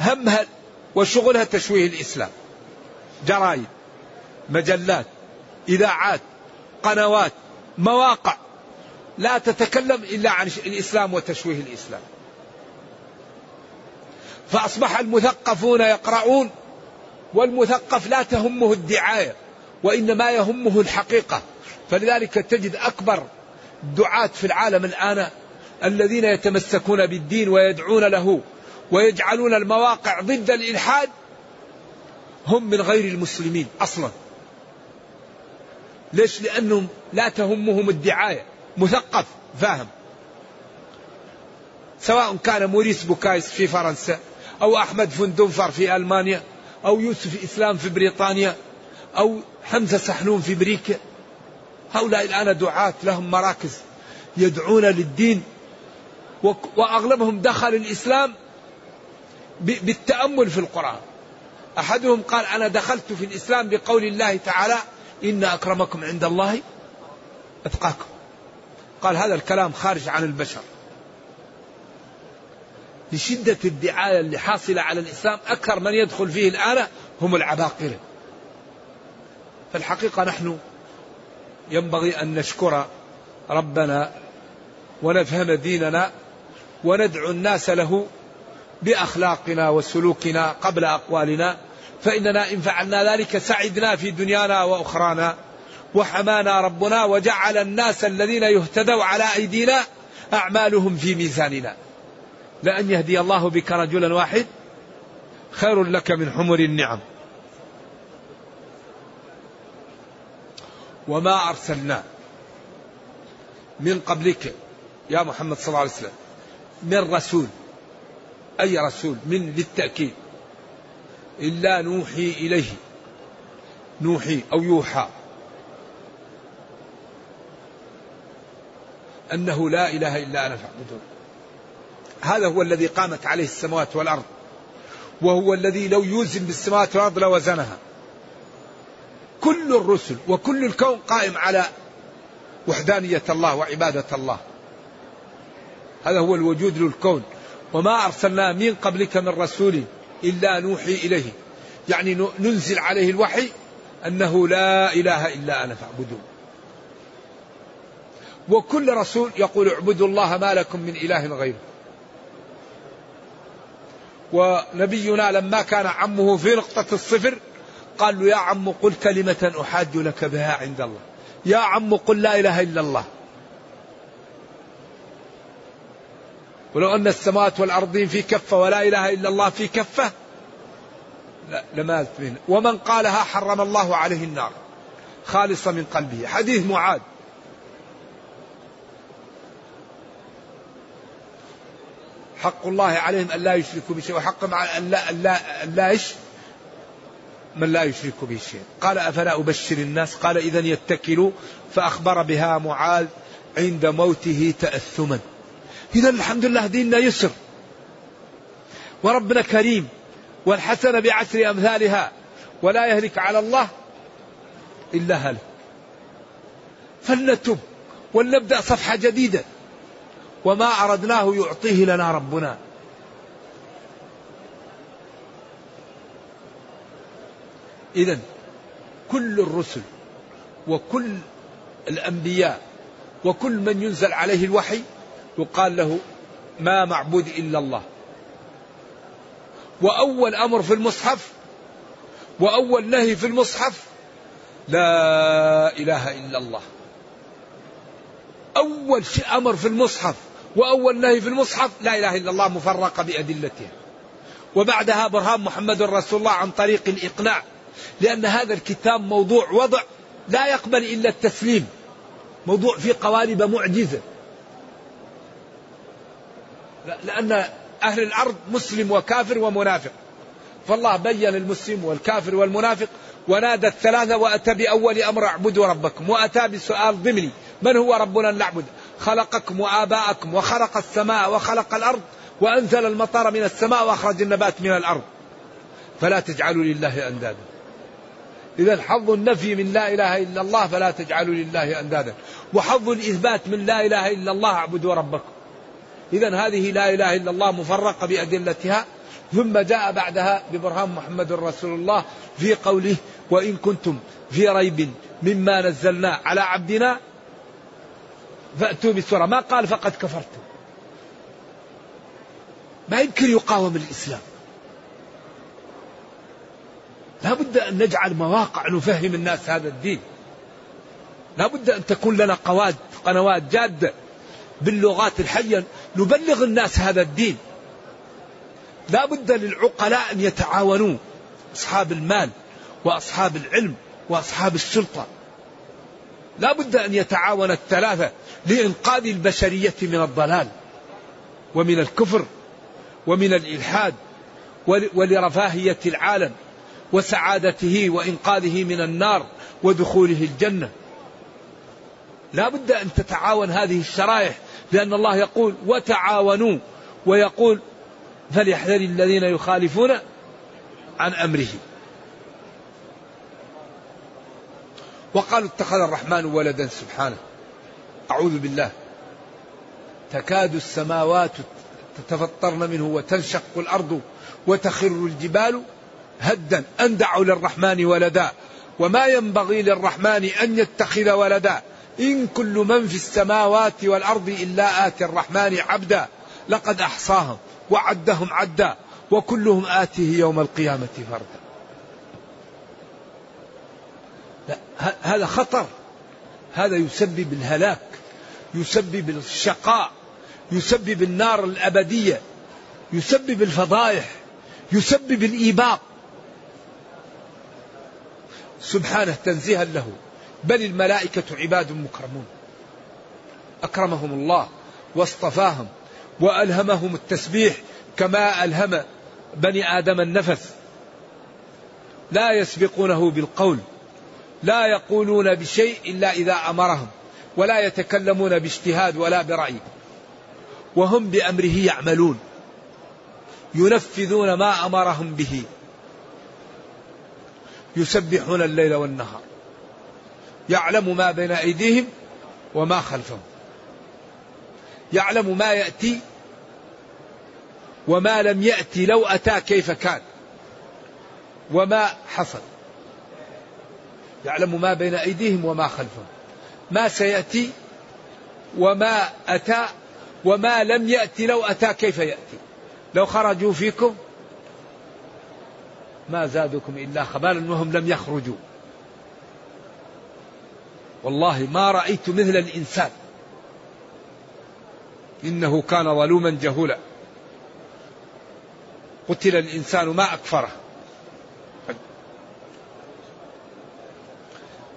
همها وشغلها تشويه الإسلام. جرائد مجلات إذاعات قنوات مواقع. لا تتكلم إلا عن الإسلام وتشويه الإسلام. فأصبح المثقفون يقرؤون والمثقف لا تهمه الدعاية وإنما يهمه الحقيقة. فلذلك تجد أكبر دعاة في العالم الآن الذين يتمسكون بالدين ويدعون له ويجعلون المواقع ضد الإلحاد هم من غير المسلمين أصلا. ليش؟ لأنهم لا تهمهم الدعاية. مثقف فاهم. سواء كان موريس بوكايس في فرنسا أو أحمد فندنفر في ألمانيا أو يوسف إسلام في بريطانيا أو حمزة سحنون في أمريكا. هؤلاء الآن دعاة لهم مراكز يدعون للدين وأغلبهم دخل الإسلام بالتأمل في القرآن. أحدهم قال أنا دخلت في الإسلام بقول الله تعالى إن أكرمكم عند الله أتقاكم. قال هذا الكلام خارج عن البشر. لشدة الدعاية اللي حاصلة على الإسلام أكثر من يدخل فيه الآن هم العباقرة. فالحقيقة نحن ينبغي أن نشكر ربنا ونفهم ديننا وندعو الناس له بأخلاقنا وسلوكنا قبل أقوالنا. فإننا إن فعلنا ذلك سعدنا في دنيانا وأخرانا وحمانا ربنا وجعل الناس الذين يهتدوا على أيدينا أعمالهم في ميزاننا. لأن يهدي الله بك رجلا واحد خير لك من حمر النعم. وما أرسلنا من قبلك يا محمد صلى الله عليه وسلم من رسول أي رسول؟ من للتأكيد. إلا نوحي إليه. نوحي أو يوحى. أنه لا إله إلا أنا فاعبدون. هذا هو الذي قامت عليه السماوات والأرض. وهو الذي لو يوزن بالسماوات والأرض لوزنها كل الرسل وكل الكون قائم على وحدانية الله وعبادة الله. هذا هو الوجود للكون. وما أرسلنا من قبلك من رسول إلا نوحي إليه. يعني ننزل عليه الوحي أنه لا إله إلا أنا فاعبدون. وكل رسول يقول اعبدوا الله ما لكم من إله غيره. ونبينا لما كان عمه في نقطة الصفر قال له يا عم قل كلمة أحاج لك بها عند الله. يا عم قل لا إله إلا الله. ولو أن السماوات والأرضين في كفة ولا إله إلا الله في كفة لمالت منه ومن قالها حرم الله عليه النار خالصة من قلبه. حديث معاذ. حق الله عليهم أن لا يشركوا بشيء وحق أن لا, أن لا, أن لا إيش من لا يشرك به شيء. قال أفلا أبشر الناس؟ قال إذا يتكلوا. فأخبر بها معاذ عند موته تأثما. إذا الحمد لله ديننا يسر. وربنا كريم. والحسنة بعشر أمثالها. ولا يهلك على الله إلا هلك. فلنتب ولنبدأ صفحة جديدة. وما أردناه يعطيه لنا ربنا. إذا كل الرسل وكل الأنبياء وكل من ينزل عليه الوحي يقال له ما معبود إلا الله. وأول أمر في المصحف وأول نهي في المصحف لا إله إلا الله. أول شيء أمر في المصحف وأول نهي في المصحف لا إله إلا الله مفرقة بأدلتها وبعدها برهان محمد رسول الله عن طريق الإقناع لأن هذا الكتاب موضوع وضع لا يقبل إلا التسليم موضوع فيه قوالب معجزة. لأن أهل الأرض مسلم وكافر ومنافق. فالله بين المسلم والكافر والمنافق ونادى الثلاثة وأتى بأول أمر اعبدوا ربكم وأتى بسؤال ضمني. من هو ربنا نعبد؟ خلقكم وآباءكم وخلق السماء وخلق الأرض وأنزل المطر من السماء وأخرج النبات من الأرض. فلا تجعلوا لله أندادا. إذا حظ النفي من لا إله إلا الله فلا تجعلوا لله أندادا. وحظ الإثبات من لا إله إلا الله اعبدوا ربكم. إذا هذه لا إله إلا الله مفرقة بأدلتها ثم جاء بعدها ببرهان محمد رسول الله في قوله وإن كنتم في ريب مما نزلنا على عبدنا فأتوا بسورة ما قال فقد كفرتم ما يمكن يقاوم الإسلام. لا بد أن نجعل مواقع نفهم الناس هذا الدين. لا بد أن تكون لنا قواد قنوات جادة باللغات الحية نبلغ الناس هذا الدين. لا بد للعقلاء أن يتعاونوا أصحاب المال وأصحاب العلم وأصحاب السلطة. لا بد أن يتعاون الثلاثة لإنقاذ البشرية من الضلال ومن الكفر ومن الإلحاد ولرفاهية العالم وسعادته وإنقاذه من النار ودخوله الجنة. لا بد أن تتعاون هذه الشرائح لأن الله يقول وتعاونوا ويقول فليحذر الذين يخالفون عن أمره. وقالوا اتخذ الرحمن ولدا سبحانه. أعوذ بالله. تكاد السماوات تتفطرن منه وتنشق الأرض وتخر الجبال هدا. أن دعوا للرحمن ولدا. وما ينبغي للرحمن أن يتخذ ولدا. إن كل من في السماوات والأرض إلا آتي الرحمن عبدا لقد أحصاهم وعدهم عدا وكلهم آتيه يوم القيامة فردا. لا هذا خطر. هذا يسبب الهلاك يسبب الشقاء يسبب النار الأبدية يسبب الفضائح يسبب الإيباق. سبحانه تنزيها له. بل الملائكة عباد مكرمون. أكرمهم الله واصطفاهم وألهمهم التسبيح كما ألهم بني آدم النفس لا يسبقونه بالقول لا يقولون بشيء إلا إذا أمرهم ولا يتكلمون باجتهاد ولا برأي. وهم بأمره يعملون ينفذون ما أمرهم به يسبحون الليل والنهار. يعلم ما بين أيديهم وما خلفهم. يعلم ما يأتي وما لم يأتي لو أتى كيف كان وما حصل. يعلم ما بين أيديهم وما خلفهم. ما سيأتي وما أتى وما لم يأتي لو أتى كيف يأتي. لو خرجوا فيكم ما زادكم إلا خبالا وهم لم يخرجوا. والله ما رأيت مثل الإنسان. إنه كان ظلوما جهولا. قتل الإنسان ما أكفره.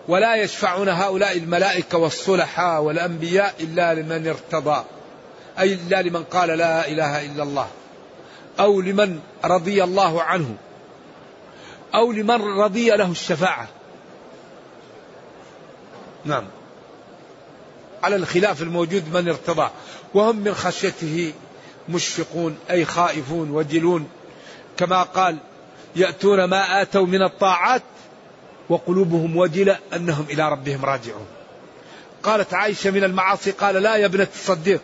ولا يشفعون هؤلاء الملائكة والصلحاء والأنبياء إلا لمن ارتضى. أي إلا لمن قال لا إله إلا الله. أو لمن رضي الله عنه. أو لمن رضي له الشفاعة. نعم. على الخلاف الموجود من ارتضى. وهم من خشيته مشفقون أي خائفون وجلون. كما قال يأتون ما آتوا من الطاعات وقلوبهم وجلة أنهم إلى ربهم راجعون. قالت عائشة من المعاصي قال لا يا ابنة الصديق.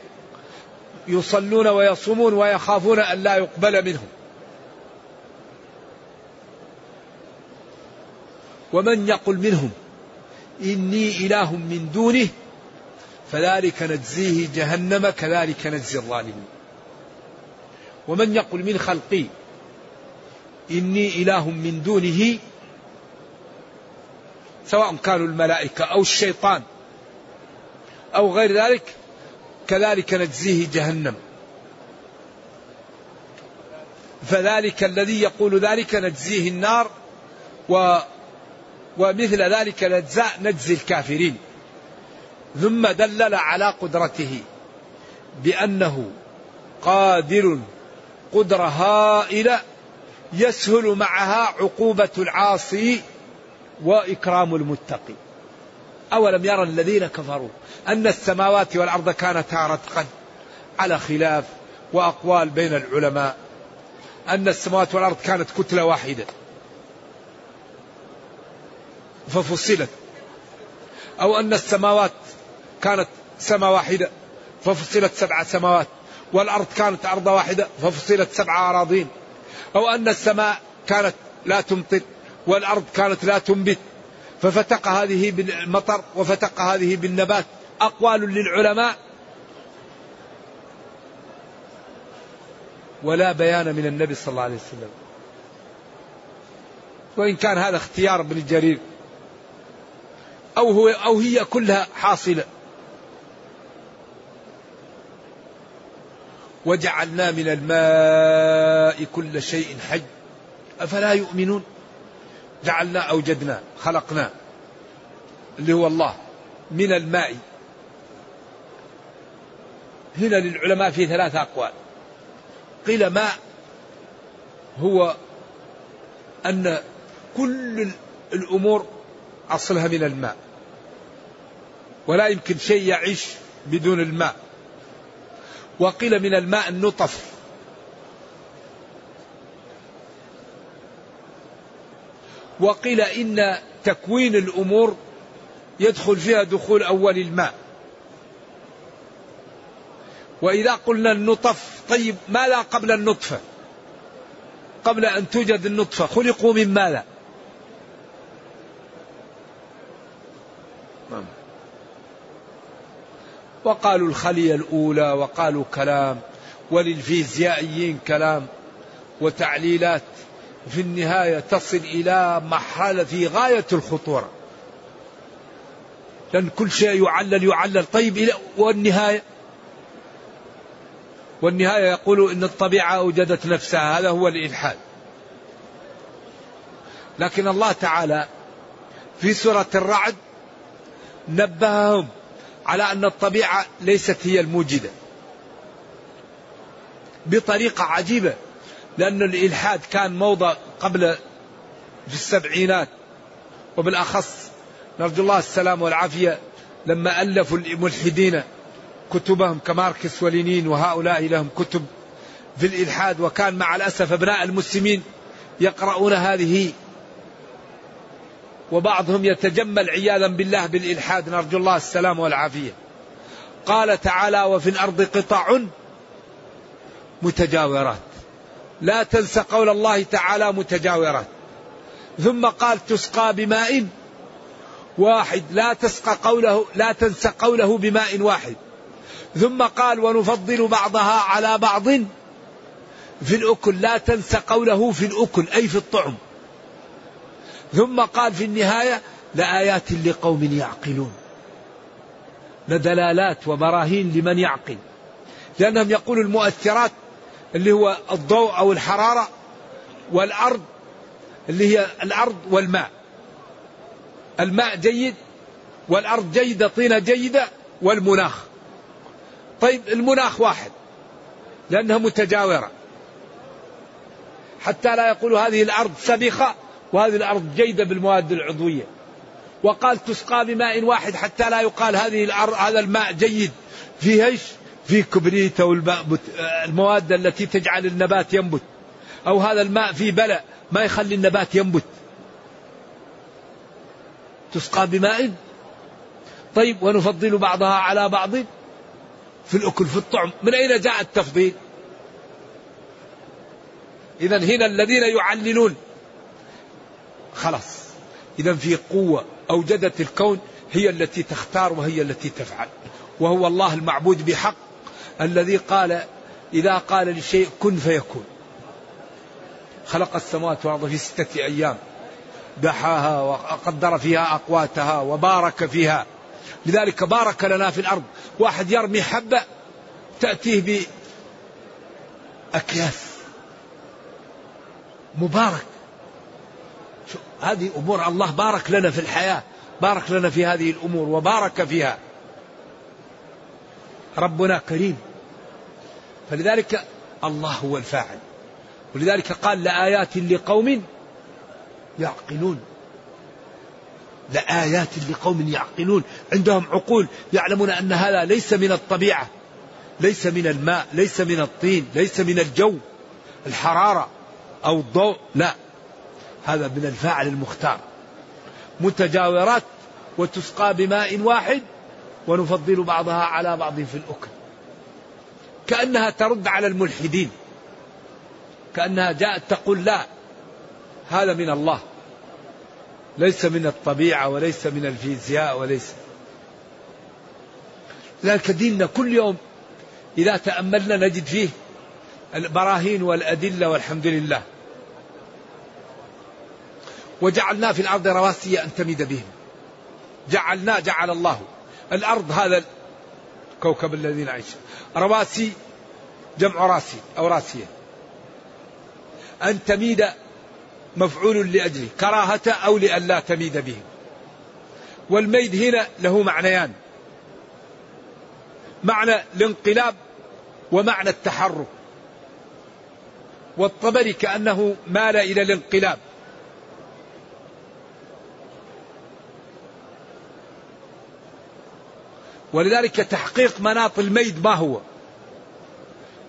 يصلون ويصومون ويخافون أن لا يقبل منهم. ومن يقل منهم؟ إني إله من دونه فذلك نجزيه جهنم كذلك نجزي الظالمين. ومن يقل من خلقي إني إله من دونه سواء كانوا الملائكة أو الشيطان أو غير ذلك كذلك نجزيه جهنم. فذلك الذي يقول ذلك نجزيه النار و ومثل ذلك الأجزاء نجزي الكافرين. ثم دلل على قدرته بأنه قادر قدرة هائلة يسهل معها عقوبة العاصي وإكرام المتقي. أولم يرى الذين كفروا أن السماوات والأرض كانتا رتقا على خلاف وأقوال بين العلماء أن السماوات والأرض كانت كتلة واحدة. ففصلت. أو أن السماوات كانت سماء واحدة ففصلت سبع سماوات والأرض كانت أرض واحدة ففصلت سبع أراضين. أو أن السماء كانت لا تمطر والأرض كانت لا تنبت. ففتق هذه بالمطر وفتق هذه بالنبات. أقوال للعلماء. ولا بيان من النبي صلى الله عليه وسلم. وإن كان هذا اختيار ابن جرير. أو هو أو هي كلها حاصلة. وجعلنا من الماء كل شيء حي. أفلا يؤمنون؟ جعلنا أوجدنا خلقنا اللي هو الله من الماء. هنا للعلماء في ثلاثة أقوال. قيل ماء هو أن كل الأمور أصلها من الماء. ولا يمكن شيء يعيش بدون الماء. وقيل من الماء النطف. وقيل إن تكوين الأمور يدخل فيها دخول أول الماء. وإذا قلنا النطف طيب ماذا قبل النطفة؟ قبل أن توجد النطفة خلقوا من ماذا؟ وقالوا الخلية الأولى وقالوا كلام وللفيزيائيين كلام وتعليلات في النهاية تصل إلى مرحلة في غاية الخطورة. لأن كل شيء يعلل يعلل. طيب إلى والنهاية؟ والنهاية يقول إن الطبيعة أوجدت نفسها هذا هو الإلحاد. لكن الله تعالى في سورة الرعد نبههم على أن الطبيعة ليست هي الموجدة. بطريقة عجيبة لأن الإلحاد كان موضة قبل في السبعينات وبالأخص نرجو الله السلام والعافية لما ألفوا الملحدين كتبهم كماركس ولينين وهؤلاء لهم كتب في الإلحاد وكان مع الأسف أبناء المسلمين يقرؤون هذه وبعضهم يتجمل عياذا بالله بالإلحاد نرجو الله السلام والعافية. قال تعالى وفي الأرض قطع متجاورات. لا تنس قول الله تعالى متجاورات. ثم قال تسقى بماء واحد. لا تسقى قوله لا تنس قوله بماء واحد. ثم قال ونفضل بعضها على بعض في الأكل. لا تنس قوله في الأكل أي في الطعم. ثم قال في النهاية لآيات لقوم يعقلون. لدلالات وبراهين لمن يعقل. لأنهم يقولوا المؤثرات اللي هو الضوء أو الحرارة والأرض اللي هي الأرض والماء. الماء جيد والأرض جيدة طينة جيدة والمناخ. طيب المناخ واحد لأنها متجاورة. حتى لا يقولوا هذه الأرض سبخة وهذه الأرض جيدة بالمواد العضوية. وقال تسقى بماء واحد حتى لا يقال هذه الأرض هذا الماء جيد. فيه إيش؟ فيه كبريت أو المواد التي تجعل النبات ينبت. أو هذا الماء فيه بلع ما يخلي النبات ينبت. تسقى بماء؟ طيب ونفضل بعضها على بعض في الأكل في الطعم. من أين جاء التفضيل؟ إذا هنا الذين يعللون. خلاص. إذا في قوة أوجدت الكون هي التي تختار وهي التي تفعل. وهو الله المعبود بحق الذي قال إذا قال لشيء كن فيكون. خلق السماوات والأرض في ستة أيام. دحاها وقدر فيها أقواتها وبارك فيها. لذلك بارك لنا في الأرض. واحد يرمي حبة تأتيه بأكياس. مبارك. هذه أمور الله بارك لنا في الحياة بارك لنا في هذه الأمور وبارك فيها. ربنا كريم. فلذلك الله هو الفاعل. ولذلك قال لآيات لقوم يعقلون. لآيات لقوم يعقلون. عندهم عقول يعلمون أن هذا ليس من الطبيعة ليس من الماء ليس من الطين ليس من الجو الحرارة أو الضوء لا. هذا من الفاعل المختار. متجاورات وتسقى بماء واحد ونفضل بعضها على بعض في الأكل. كأنها ترد على الملحدين. كأنها جاءت تقول لا هذا من الله. ليس من الطبيعة وليس من الفيزياء وليس. لذلك ديننا كل يوم إذا تأملنا نجد فيه البراهين والأدلة والحمد لله. وجعلنا في الأرض رواسي أن تميد بهم. جعلنا جعل الله الأرض هذا الكوكب الذي نعيش رواسي جمع راسي أو راسية. أن تميد مفعول لأجله كراهة أو لئلا تميد بهم. والميد هنا له معنيان. معنى الانقلاب ومعنى التحرك. والطبري كأنه مال إلى الانقلاب. ولذلك تحقيق مناط الميد ما هو.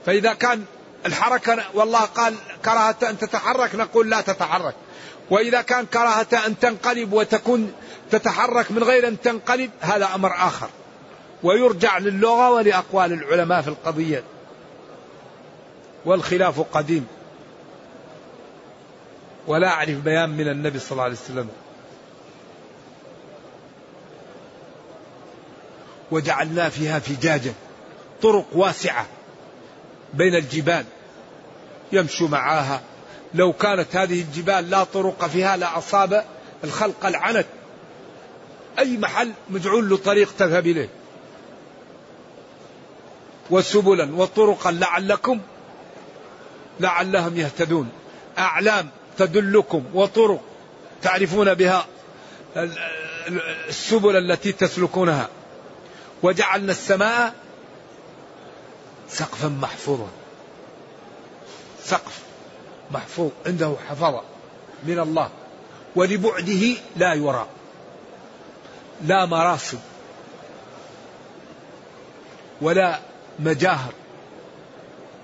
فإذا كان الحركة والله قال كراهة أن تتحرك نقول لا تتحرك. وإذا كان كراهة أن تنقلب وتكون تتحرك من غير أن تنقلب هذا أمر آخر. ويرجع للغة ولأقوال العلماء في القضية. والخلاف قديم. ولا أعرف بيان من النبي صلى الله عليه وسلم. وجعلنا فيها فجاجا طرق واسعة بين الجبال يمشوا معاها. لو كانت هذه الجبال لا طرق فيها لأصاب الخلق العنت. أي محل مجعول له طريق تذهب إليه. وسبلا وطرقا لعلكم لعلهم يهتدون. أعلام تدلكم وطرق تعرفون بها السبل التي تسلكونها. وجعلنا السماء سقفا محفوظا. سقف محفوظ عنده حفظة من الله ولبعده لا يرى لا مراصد ولا مجاهر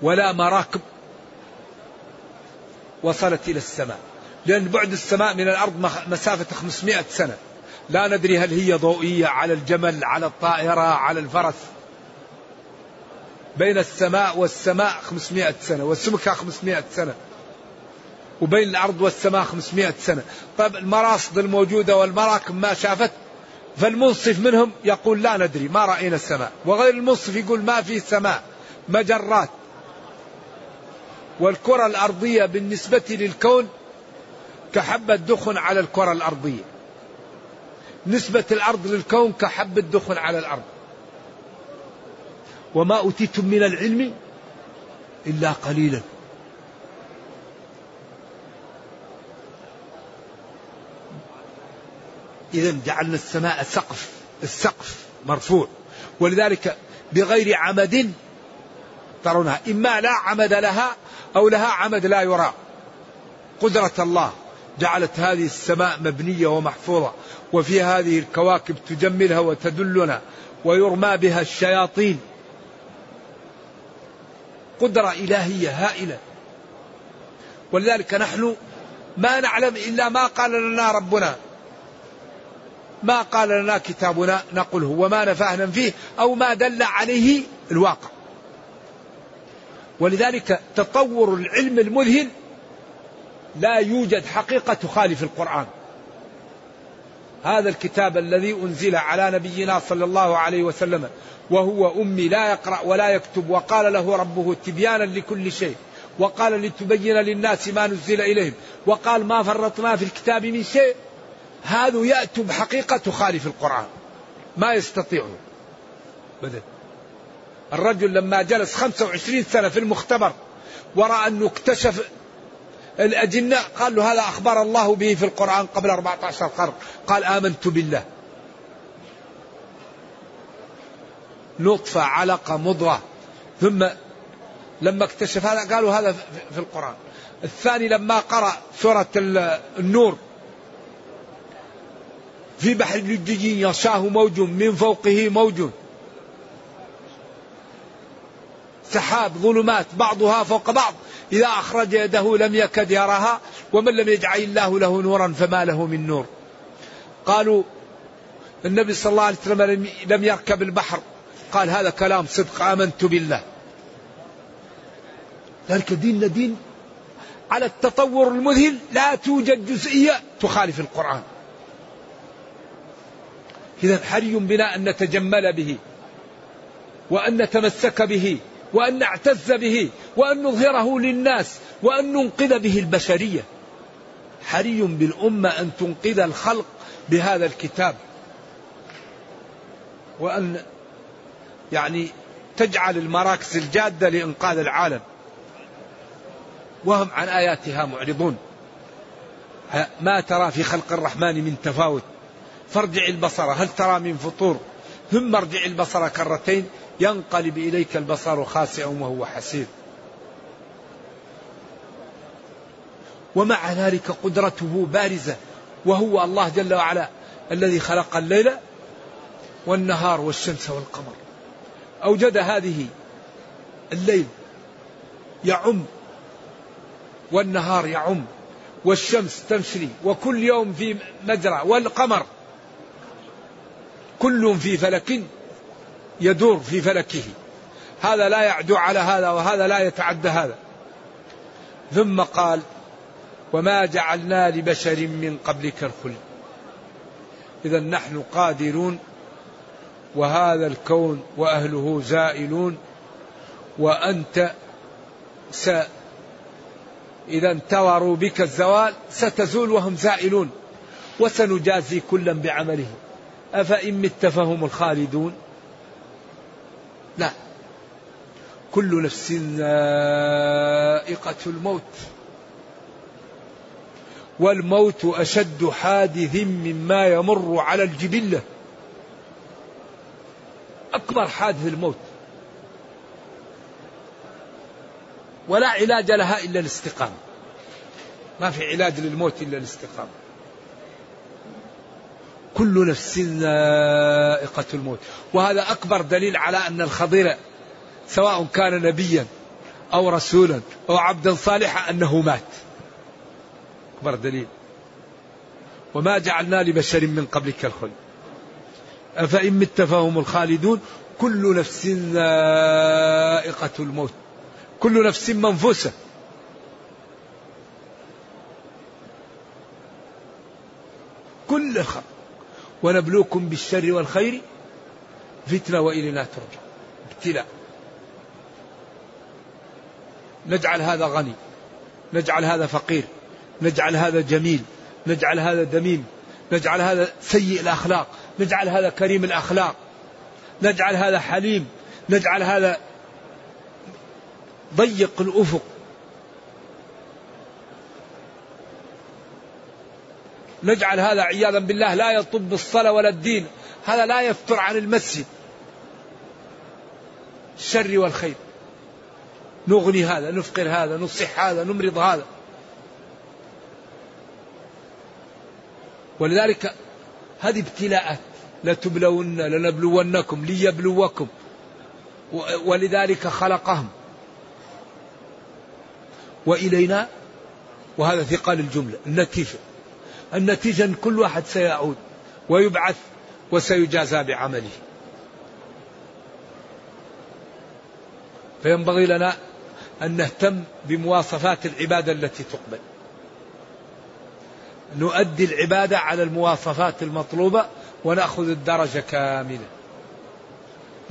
ولا مراكب وصلت إلى السماء. لأن بعد السماء من الأرض مسافة 500 سنة. لا ندري هل هي ضوئية على الجمل على الطائرة على الفرس. بين السماء والسماء 500 سنة والسمكة 500 سنة وبين الأرض والسماء 500 سنة. طيب المراصد الموجودة والمراكب ما شافت؟ فالمنصف منهم يقول لا ندري ما رأينا السماء. وغير المنصف يقول ما في سماء مجرات. والكرة الأرضية بالنسبة للكون كحبة دخن على الكرة الأرضية. نسبة الأرض للكون كحب الدخن على الأرض. وما أوتيتم من العلم إلا قليلا. إذا جعلنا السماء سقف السقف مرفوع. ولذلك بغير عمد ترونها إما لا عمد لها أو لها عمد لا يرى. قدرة الله. جعلت هذه السماء مبنية ومحفوظة وفي هذه الكواكب تجملها وتدلنا ويرمى بها الشياطين. قدرة إلهية هائلة. ولذلك نحن ما نعلم إلا ما قال لنا ربنا. ما قال لنا كتابنا نقله وما نفعنا فيه أو ما دل عليه الواقع. ولذلك تطور العلم المذهل لا يوجد حقيقة تخالف القرآن. هذا الكتاب الذي أنزل على نبينا صلى الله عليه وسلم وهو أمي لا يقرأ ولا يكتب وقال له ربه تبيانا لكل شيء وقال لتبين للناس ما نزل إليهم وقال ما فرطنا في الكتاب من شيء. هذا يأتوا بحقيقة تخالف القرآن. ما يستطيعون بدل الرجل لما جلس 25 سنة في المختبر ورأى أنه اكتشف الأجنة قال له هذا أخبر الله به في القرآن قبل 14 قرن. قال آمنت بالله. نطفة علقة مضغة. ثم لما اكتشف هذا قالوا هذا في القرآن. الثاني لما قرأ سورة النور. في بحر لجي يغشاه موج من فوقه موج. سحاب ظلمات بعضها فوق بعض. إذا أخرج يده لم يكد يراها ومن لم يجعل الله له نورا فما له من نور. قالوا النبي صلى الله عليه وسلم لم يركب البحر. قال هذا كلام صدق آمنت بالله. ذلك ديننا دين على التطور المذهل لا توجد جزئية تخالف القرآن. إذا حري بنا أن نتجمل به وأن نتمسك به. وأن نعتز به وأن نظهره للناس وأن ننقذ به البشرية. حري بالأمة أن تنقذ الخلق بهذا الكتاب. وأن يعني تجعل المراكز الجادة لإنقاذ العالم. وهم عن آياتها معرضون. ما ترى في خلق الرحمن من تفاوت؟ فارجع البصر هل ترى من فطور؟ ثم ارجع البصر كرتين ينقلب إليك البصر خاسئا وهو حسير. ومع ذلك قدرته بارزة وهو الله جل وعلا الذي خلق الليل والنهار والشمس والقمر. أوجد هذه الليل يعم والنهار يعم والشمس تمشي وكل يوم في مجرى والقمر كل في فلك. يدور في فلكه. هذا لا يعدو على هذا وهذا لا يتعدى هذا. ثم قال وما جعلنا لبشر من قبلك الخلد إذا نحن قادرون وهذا الكون وأهله زائلون وأنت س إذا انتظروا بك الزوال ستزول وهم زائلون وسنجازي كلا بعمله أفإن مت فهم الخالدون؟ لا. كل نفس ذائقة الموت. والموت أشد حادث مما يمر على الجبلة. أكبر حادث الموت. ولا علاج لها إلا الاستقامة. ما في علاج للموت إلا الاستقامة. كل نفس ذائقة الموت. وهذا أكبر دليل على أن الخضير سواء كان نبيا أو رسولا أو عبدا صالحا أنه مات. أكبر دليل. وما جعلنا لبشر من قبلك الخلد. أفإن مت فهم الخالدون؟ كل نفس ذائقة الموت. كل نفس منفوسة كل الخلق ونبلوكم بالشر والخير فتنة وإلينا ترجع. ابتلاء. نجعل هذا غني. نجعل هذا فقير. نجعل هذا جميل. نجعل هذا دميم. نجعل هذا سيء الأخلاق. نجعل هذا كريم الأخلاق. نجعل هذا حليم. نجعل هذا ضيق الأفق. نجعل هذا عياذا بالله لا يطب الصلاة ولا الدين. هذا لا يفتر عن المسجد. الشر والخير. نغني هذا نفقر هذا نصح هذا نمرض هذا. ولذلك هذه ابتلاءات. لتبلون لنبلونكم ليبلوكم. ولذلك خلقهم. وإلينا وهذا ثقال الجملة النتيجة. النتيجة أن كل واحد سيعود ويبعث وسيجازى بعمله. فينبغي لنا أن نهتم بمواصفات العبادة التي تقبل. نؤدي العبادة على المواصفات المطلوبة ونأخذ الدرجة كاملة.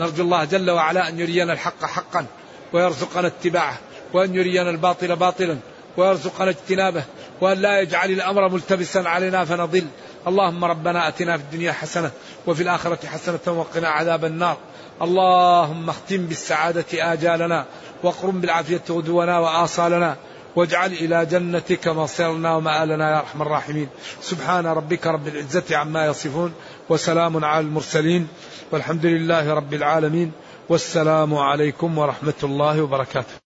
نرجو الله جل وعلا أن يرينا الحق حقا ويرزقنا اتباعه وأن يرينا الباطل باطلا ويرزقنا اجتنابه وأن لا يجعل الأمر ملتبسا علينا فنضل. اللهم ربنا أتنا في الدنيا حسنة وفي الآخرة حسنة وقنا عذاب النار. اللهم اختم بالسعادة آجالنا واقرم بالعافية غدونا وآصالنا واجعل إلى جنتك مصيرنا ومآلنا يا أرحم الراحمين. سبحان ربك رب العزة عما يصفون وسلام على المرسلين. والحمد لله رب العالمين. والسلام عليكم ورحمة الله وبركاته.